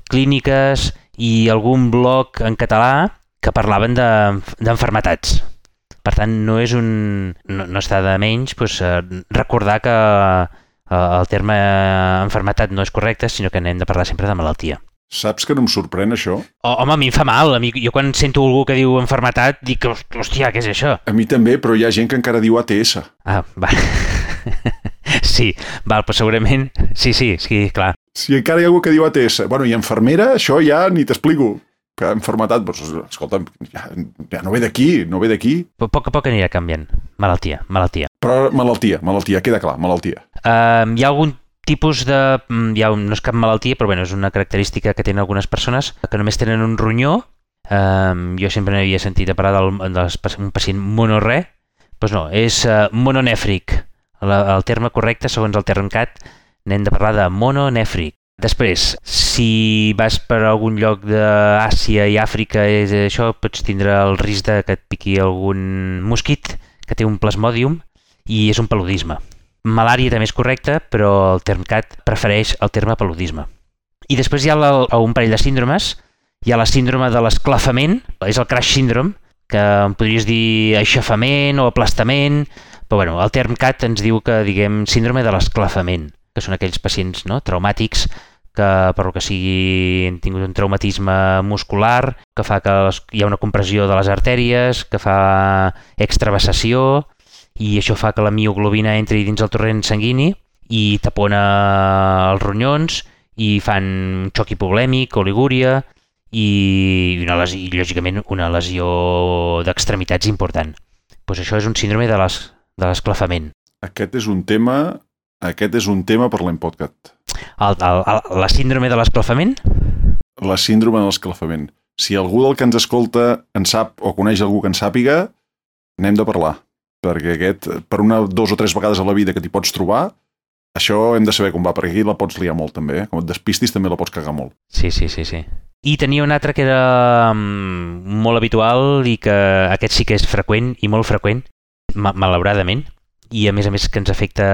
clíniques i algun blog en català que parlaven de- d'enfermetats. Per tant, no és un... no, no està de menys doncs, eh, recordar que eh, el terme enfermetat no és correcte, sinó que n'hem de parlar sempre de malaltia. Saps que no em sorprèn això? O, home, a mi em fa mal. A mi, jo quan sento algú que diu enfermetat, dic, hòstia, què és això? A mi també, però hi ha gent que encara diu ATS. Ah, va. sí, val, però segurament... Sí, sí, sí, clar. Si encara hi ha algú que diu ATS. Bueno, i infermera, això ja ni t'explico. Que enfermetat, doncs, escolta, ja, ja no ve d'aquí, no ve d'aquí. A poc a poc anirà canviant. Malaltia, malaltia. Però malaltia, malaltia, queda clar, malaltia. Uh, hi ha algun tipus de... mm, un, no és cap malaltia, però bueno, és una característica que tenen algunes persones que només tenen un ronyó. Um, jo sempre n'havia sentit a parlar del, d'un pacient monorre. Doncs pues no, és uh, mononèfric. La, el terme correcte, segons el Termcat, n'hem de parlar de mononèfric. Després, si vas per algun lloc d'Àsia i Àfrica, és això, pots tindre el risc de que et piqui algun mosquit que té un plasmòdium i és un paludisme. Malària també és correcte, però el Termcat prefereix el terme paludisme. I després hi ha la, un parell de síndromes. Hi ha la síndrome de l'esclafament, és el crash syndrome, que en podries dir aixafament o aplastament, però bueno, el Termcat ens diu que diguem síndrome de l'esclafament, que són aquells pacients no, traumàtics que per lo que sigui han tingut un traumatisme muscular, que fa que les, hi ha una compressió de les artèries, que fa extravassació, i això fa que la mioglobina entri dins el torrent sanguini i tapona els ronyons i fan un xoc hipolèmic, oligúria i, una lesió, i lògicament una lesió d'extremitats important. Pues això és un síndrome de les- de l'esclafament. Aquest és un tema... Aquest és un tema per l'Empodcat. La síndrome de l'esclafament? La síndrome de l'esclafament. Si algú del que ens escolta en sap o coneix algú que en sàpiga, n'hem de parlar. Perquè aquest, per una, dos o tres vegades a la vida que t'hi pots trobar, això hem de saber com va, perquè aquí la pots liar molt també. Eh? Com et despistis també la pots cagar molt. Sí, sí, sí, sí. I tenia un altre que era mm, molt habitual i que aquest sí que és freqüent i molt freqüent, ma malauradament, i a més a més que ens afecta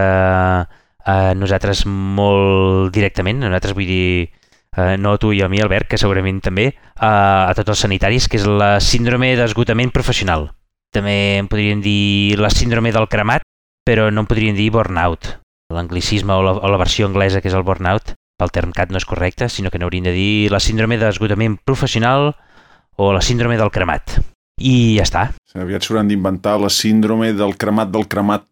a nosaltres molt directament, a nosaltres vull dir, eh, no a tu i a mi, Albert, que segurament també, a, a tots els sanitaris, que és la síndrome d'esgotament professional. També en podríem dir la síndrome del cremat, però no en podríem dir burnout. L'anglicisme o, la, o la versió anglesa, que és el burnout, pel term CAT no és correcte, sinó que n'hauríem de dir la síndrome d'esgotament professional o la síndrome del cremat. I ja està. Aviat s'hauran d'inventar la síndrome del cremat del cremat,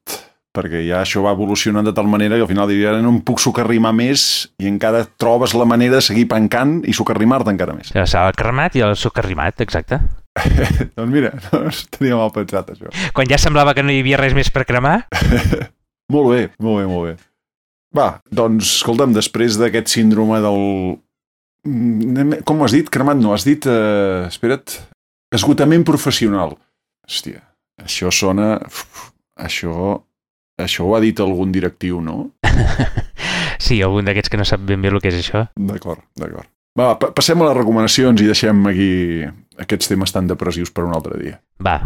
perquè ja això va evolucionant de tal manera que al final diria no em puc socarrimar més i encara trobes la manera de seguir pencant i socarrimar-te encara més. Ja s'ha el cremat i el socarrimat, exacte. doncs mira, no tenia mal pensat això. Quan ja semblava que no hi havia res més per cremar. molt bé, molt bé, molt bé. Va, doncs, escolta'm, després d'aquest síndrome del... Mm, com ho has dit? Cremat no, has dit... Eh, espera't. Esgotament professional. Hòstia, això sona... Uf, això... Això ho ha dit algun directiu, no? sí, algun d'aquests que no sap ben bé el que és això. D'acord, d'acord. Va, pa passem a les recomanacions i deixem aquí aquests temes tan depressius per un altre dia. Va.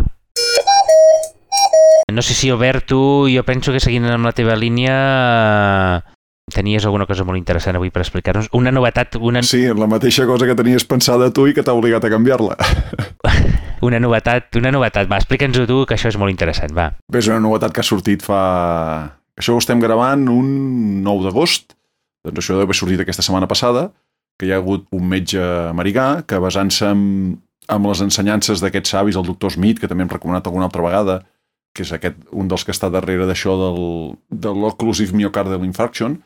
No sé si, Albert, tu, jo penso que seguint amb la teva línia tenies alguna cosa molt interessant avui per explicar-nos. Una novetat... Una... Sí, la mateixa cosa que tenies pensada tu i que t'ha obligat a canviar-la. una novetat, una novetat. Va, explica'ns-ho tu, que això és molt interessant, va. Bé, és una novetat que ha sortit fa... Això ho estem gravant un 9 d'agost, doncs això deu haver sortit aquesta setmana passada, que hi ha hagut un metge americà que basant-se en, en les ensenyances d'aquests savis, el doctor Smith, que també hem recomanat alguna altra vegada, que és aquest, un dels que està darrere d'això del, de l'occlusive myocardial infarction,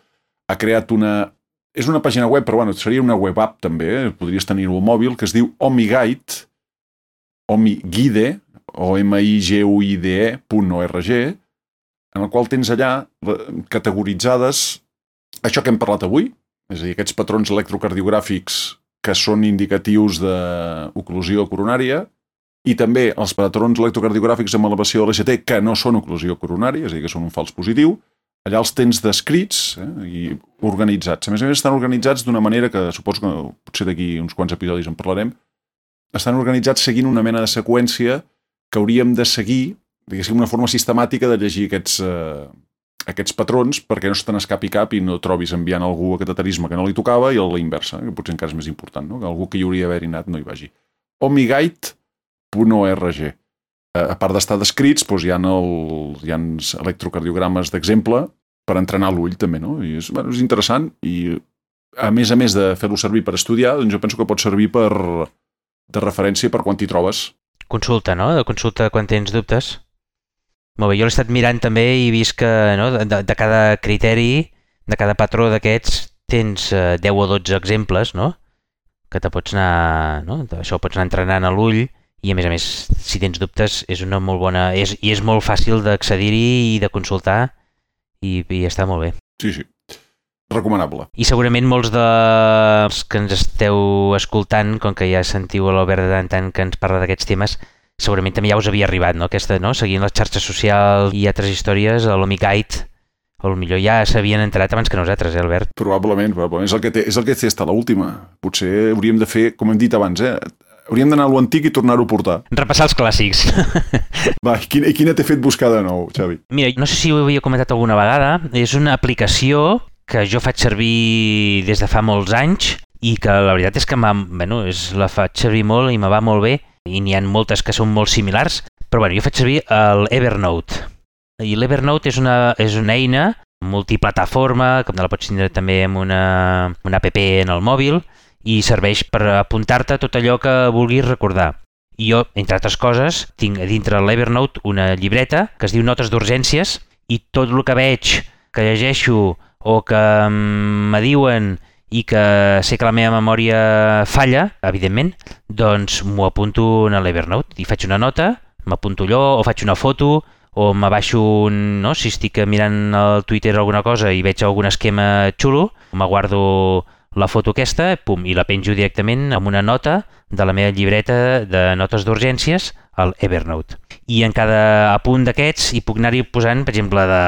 ha creat una... És una pàgina web, però bueno, seria una web app també, eh? podries tenir-ho al mòbil, que es diu Omiguide, Omiguide, o m i g u i d e.org, en el qual tens allà categoritzades això que hem parlat avui, és a dir, aquests patrons electrocardiogràfics que són indicatius d'oclusió coronària, i també els patrons electrocardiogràfics amb elevació de l'ECT que no són oclusió coronària, és a dir, que són un fals positiu, allà els tens descrits eh, i organitzats. A més a més, estan organitzats d'una manera que suposo que potser d'aquí uns quants episodis en parlarem. Estan organitzats seguint una mena de seqüència que hauríem de seguir, diguéssim, una forma sistemàtica de llegir aquests, eh, aquests patrons perquè no se te n'escapi cap i no trobis enviant algú a cateterisme que no li tocava i a la inversa, que potser encara és més important, no? que algú que hi hauria d'haver anat no hi vagi. omiguide.org a part d'estar descrits, doncs hi ha, el, hi ha electrocardiogrames d'exemple per entrenar l'ull també, no? I és, bueno, és interessant i a més a més de fer-lo servir per estudiar, doncs jo penso que pot servir per, de referència per quan t'hi trobes. Consulta, no? De consulta quan tens dubtes. Molt bé, jo l'he estat mirant també i he vist que no, de, de cada criteri, de cada patró d'aquests, tens eh, 10 o 12 exemples, no? Que te pots anar, no? Això pots anar entrenant a l'ull i a més a més, si tens dubtes, és una molt bona... És, I és molt fàcil d'accedir-hi i de consultar i, i està molt bé. Sí, sí. Recomanable. I segurament molts dels que ens esteu escoltant, com que ja sentiu l'Albert de tant tant que ens parla d'aquests temes, segurament també ja us havia arribat, no? Aquesta, no? Seguint les xarxes socials i altres històries, a l'Omicite, o millor ja s'havien entrat abans que nosaltres, eh, Albert? Probablement, probablement. És el que té, és el que té estar l'última. Potser hauríem de fer, com hem dit abans, eh? Hauríem d'anar a l'antic i tornar-ho a portar. Repassar els clàssics. Va, i quina, quina t'he fet buscar de nou, Xavi? Mira, no sé si ho havia comentat alguna vegada, és una aplicació que jo faig servir des de fa molts anys i que la veritat és que bueno, és, la faig servir molt i me va molt bé i n'hi ha moltes que són molt similars, però bueno, jo faig servir el Evernote. I l'Evernote és una, és una eina multiplataforma, com la pots tindre també amb una, una app en el mòbil, i serveix per apuntar-te tot allò que vulguis recordar. I jo, entre altres coses, tinc a dintre l'Evernote una llibreta que es diu Notes d'urgències i tot el que veig, que llegeixo o que me diuen i que sé que la meva memòria falla, evidentment, doncs m'ho apunto en l'Evernote i faig una nota, m'apunto allò o faig una foto o me baixo un, no? si estic mirant el Twitter alguna cosa i veig algun esquema xulo, me guardo la foto aquesta pum, i la penjo directament amb una nota de la meva llibreta de notes d'urgències al Evernote. I en cada apunt d'aquests hi puc anar-hi posant, per exemple, de,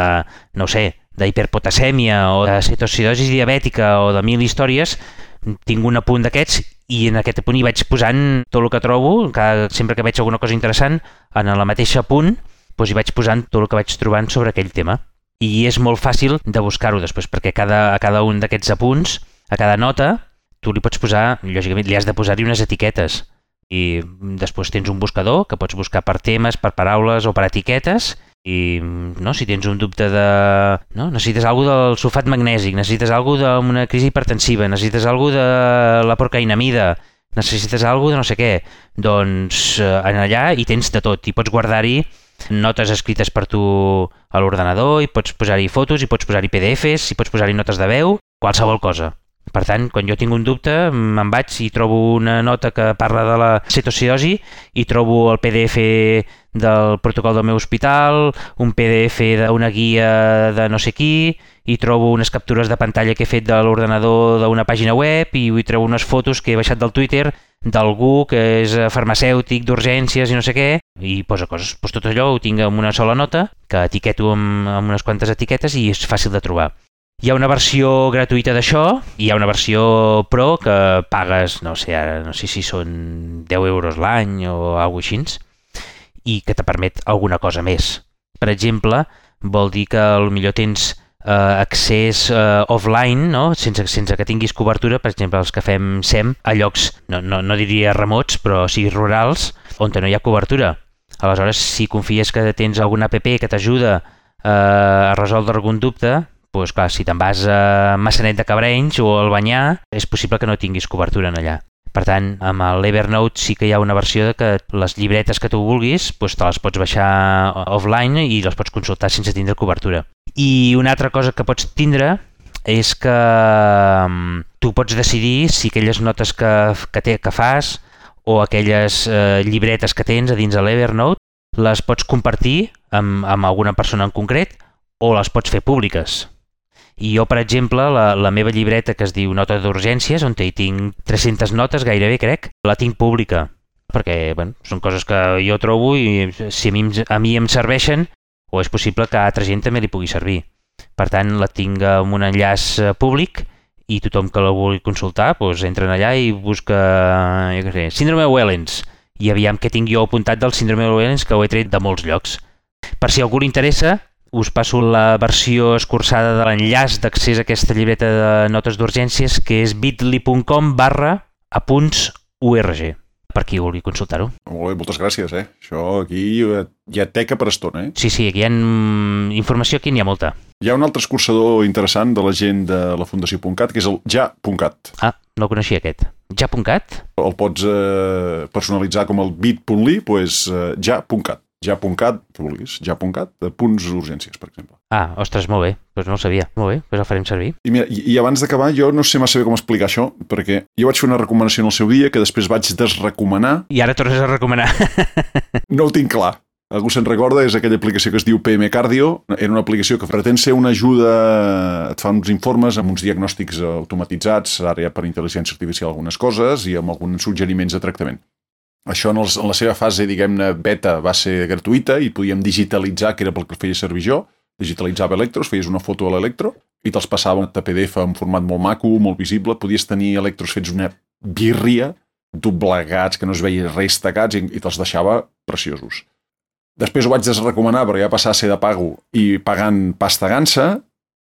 no sé, d'hiperpotasèmia o de cetocidosi diabètica o de mil històries, tinc un apunt d'aquests i en aquest apunt hi vaig posant tot el que trobo, cada, sempre que veig alguna cosa interessant, en la mateixa apunt, doncs hi vaig posant tot el que vaig trobant sobre aquell tema. I és molt fàcil de buscar-ho després, perquè cada, a cada un d'aquests apunts a cada nota tu li pots posar, lògicament, li has de posar-hi unes etiquetes i després tens un buscador que pots buscar per temes, per paraules o per etiquetes i no, si tens un dubte de... No? Necessites alguna del sulfat magnèsic, necessites alguna d'una crisi hipertensiva, necessites alguna de la porcainamida, necessites alguna de no sé què, doncs eh, en allà hi tens de tot, i pots guardar-hi notes escrites per tu a l'ordenador, i pots posar-hi fotos, i pots posar-hi PDFs, i pots posar-hi notes de veu, qualsevol cosa. Per tant, quan jo tinc un dubte, me'n vaig i trobo una nota que parla de la cetociosi i trobo el PDF del protocol del meu hospital, un PDF d'una guia de no sé qui, i trobo unes captures de pantalla que he fet de l'ordenador d'una pàgina web i vull trobo unes fotos que he baixat del Twitter d'algú que és farmacèutic, d'urgències i no sé què, i posa coses. Pues tot allò ho tinc en una sola nota, que etiqueto amb, amb unes quantes etiquetes i és fàcil de trobar. Hi ha una versió gratuïta d'això hi ha una versió pro que pagues, no sé, ara no sé si són 10 euros l'any o alguna així, i que te permet alguna cosa més. Per exemple, vol dir que millor tens eh, accés eh, offline, no? sense, sense que tinguis cobertura, per exemple, els que fem SEM, a llocs, no, no, no diria remots, però sí rurals, on no hi ha cobertura. Aleshores, si confies que tens alguna app que t'ajuda eh, a resoldre algun dubte, pues, clar, si te'n vas a Massanet de Cabrenys o al Banyà, és possible que no tinguis cobertura en allà. Per tant, amb l'Evernote sí que hi ha una versió de que les llibretes que tu vulguis pues, te les pots baixar offline i les pots consultar sense tindre cobertura. I una altra cosa que pots tindre és que mm, tu pots decidir si aquelles notes que, que, té, que fas o aquelles eh, llibretes que tens a dins de l'Evernote les pots compartir amb, amb alguna persona en concret o les pots fer públiques. I jo, per exemple, la, la meva llibreta que es diu Nota d'urgències, on hi tinc 300 notes gairebé, crec, la tinc pública. Perquè bueno, són coses que jo trobo i si a mi, a mi em serveixen, o és possible que a altra gent també li pugui servir. Per tant, la tinc amb un enllaç eh, públic i tothom que la vulgui consultar doncs, entra allà i busca jo què sé, síndrome de Wellens i aviam què tinc jo apuntat del síndrome de Wellens que ho he tret de molts llocs. Per si algú li interessa, us passo la versió escurçada de l'enllaç d'accés a aquesta llibreta de notes d'urgències que és bit.ly.com barra apunts URG per qui vulgui consultar-ho. Molt bé, moltes gràcies, eh? Això aquí hi ha teca per estona, eh? Sí, sí, aquí hi ha informació, aquí n'hi ha molta. Hi ha un altre escurçador interessant de la gent de la Fundació.cat, que és el ja.cat. Ah, no coneixia aquest. Ja.cat? El pots eh, personalitzar com el bit.ly, doncs eh, ja.cat ja.cat, que vulguis, ja.cat, de punts urgències, per exemple. Ah, ostres, molt bé, doncs no ho sabia. Molt bé, doncs el farem servir. I, mira, i, i abans d'acabar, jo no sé massa bé com explicar això, perquè jo vaig fer una recomanació en el seu dia que després vaig desrecomanar. I ara tornes a recomanar. no ho tinc clar. Algú se'n recorda, és aquella aplicació que es diu PM Cardio. Era una aplicació que pretén ser una ajuda, et fa uns informes amb uns diagnòstics automatitzats, ara ja per intel·ligència artificial algunes coses, i amb alguns suggeriments de tractament. Això en, els, en la seva fase, diguem-ne, beta va ser gratuïta i podíem digitalitzar, que era pel que feia servir jo, digitalitzava electros, feies una foto a l'electro i te'ls passava a PDF en format molt maco, molt visible, podies tenir electros fets una birria, doblegats, que no es veia res tacats i, i te'ls deixava preciosos. Després ho vaig desrecomanar perquè ja passar a ser de pago i pagant pasta gansa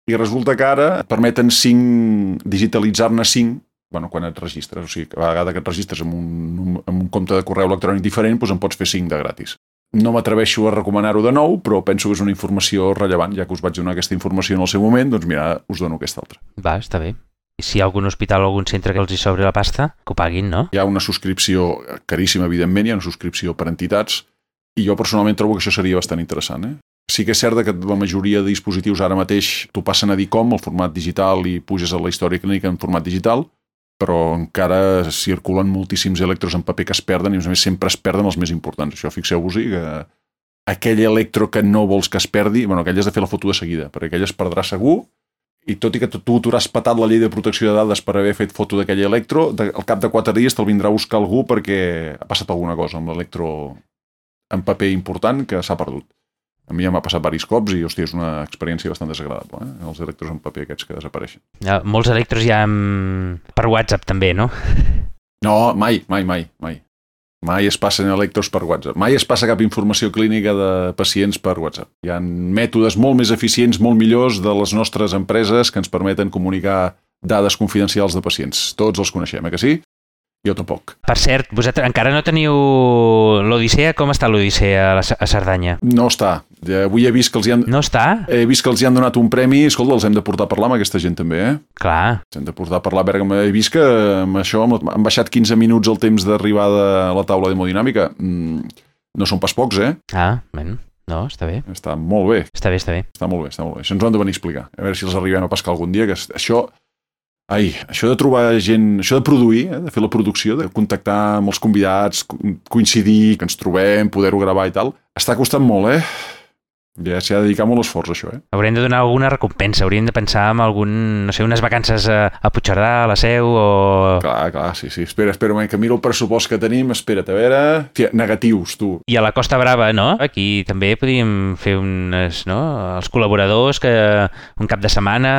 i resulta que ara permeten 5, digitalitzar-ne 5 bueno, quan et registres, o sigui, a vegada que et registres amb un, amb un compte de correu electrònic diferent, doncs en pots fer 5 de gratis. No m'atreveixo a recomanar-ho de nou, però penso que és una informació rellevant, ja que us vaig donar aquesta informació en el seu moment, doncs mira, us dono aquesta altra. Va, està bé. I si hi ha algun hospital o algun centre que els hi sobri la pasta, que ho paguin, no? Hi ha una subscripció caríssima, evidentment, hi ha una subscripció per entitats, i jo personalment trobo que això seria bastant interessant. Eh? Sí que és cert que la majoria de dispositius ara mateix t'ho passen a dir com, el format digital, i puges a la història clínica en format digital, però encara circulen moltíssims electros en paper que es perden i a més sempre es perden els més importants. Això fixeu-vos-hi que aquell electro que no vols que es perdi, bueno, aquell has de fer la foto de seguida, perquè aquell es perdrà segur i tot i que tu t'hauràs patat la llei de protecció de dades per haver fet foto d'aquell electro, al cap de quatre dies te'l vindrà a buscar algú perquè ha passat alguna cosa amb l'electro en paper important que s'ha perdut. A mi ja m'ha passat diversos cops i, hòstia, és una experiència bastant desagradable, eh? els electros en paper aquests que desapareixen. Ja, molts electros ja amb... per WhatsApp també, no? No, mai, mai, mai, mai. Mai es passen electros per WhatsApp. Mai es passa cap informació clínica de pacients per WhatsApp. Hi ha mètodes molt més eficients, molt millors de les nostres empreses que ens permeten comunicar dades confidencials de pacients. Tots els coneixem, eh que sí? Jo tampoc. Per cert, vosaltres encara no teniu l'Odissea? Com està l'Odissea a, Cerdanya? No està. Avui he vist que els hi han... No està? He vist que els hi han donat un premi, escolta, els hem de portar a parlar amb aquesta gent també, eh? Clar. Els hem de portar a parlar a Bergamo. He vist que amb això han baixat 15 minuts el temps d'arribada a la taula d'hemodinàmica. Mm, no són pas pocs, eh? Ah, bueno, no, està bé. Està molt bé, Està bé, està bé. està molt bé, està molt bé. Això ens ho han de venir a explicar. A veure si els arribem a pescar algun dia, que això... Ai, això de trobar gent, això de produir, eh, de fer la producció, de contactar amb els convidats, co- coincidir, que ens trobem, poder-ho gravar i tal, està costant molt, eh? Ja s'hi ha de dedicar molt esforç, això, eh? Haurem de donar alguna recompensa, hauríem de pensar en algun, no sé, unes vacances a, a Puigcerdà, a la Seu, o... Clar, clar, sí, sí. Espera, espera un moment, que miro el pressupost que tenim. Espera't, a veure... Tia, negatius, tu. I a la Costa Brava, no? Aquí també podríem fer unes, no? Els col·laboradors que un cap de setmana,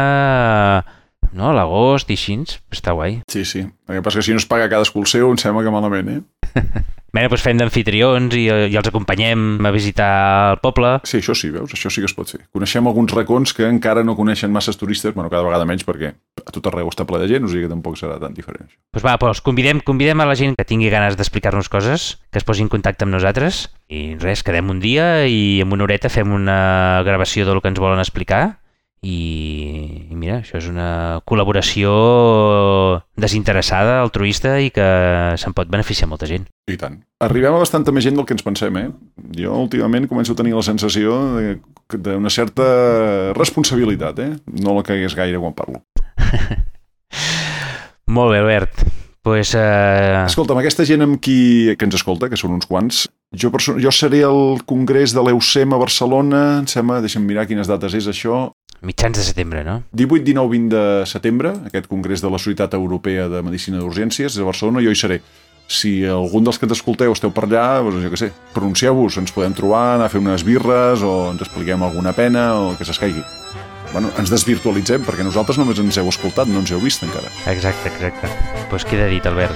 no? L'agost i així, està guai. Sí, sí. El que passa que si no es paga cadascú el seu, em sembla que malament, eh? Bé, doncs fem d'anfitrions i, i els acompanyem a visitar el poble. Sí, això sí, veus? Això sí que es pot fer. Coneixem alguns racons que encara no coneixen masses turistes, bueno, cada vegada menys perquè a tot arreu està ple de gent, o sigui que tampoc serà tan diferent. això. Doncs va, doncs convidem, convidem a la gent que tingui ganes d'explicar-nos coses, que es posi en contacte amb nosaltres i res, quedem un dia i en una horeta fem una gravació del que ens volen explicar i, i mira, això és una col·laboració desinteressada, altruista i que se'n pot beneficiar molta gent. I tant. Arribem a bastanta més gent del que ens pensem, eh? Jo últimament començo a tenir la sensació de- d'una certa responsabilitat, eh? No la caigués gaire quan parlo. Molt bé, Albert. Pues, eh, Escolta'm, aquesta gent amb qui que ens escolta, que són uns quants, jo, jo seré al Congrés de l'EUSEM a Barcelona, em sembla, deixa'm mirar quines dates és això, mitjans de setembre, no? 18, 19, 20 de setembre, aquest Congrés de la Societat Europea de Medicina d'Urgències a Barcelona, jo hi seré. Si algun dels que ens escolteu esteu per allà, doncs jo què sé, pronuncieu-vos, ens podem trobar, anar a fer unes birres o ens expliquem alguna pena o que s'escaigui. Bueno, ens desvirtualitzem, perquè nosaltres només ens heu escoltat, no ens heu vist encara. Exacte, exacte. Doncs pues queda dit, Albert.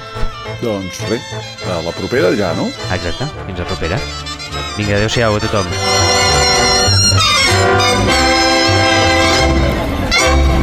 Doncs res, a la propera ja, no? Exacte, fins la propera. Vinga, adeu-siau a tothom.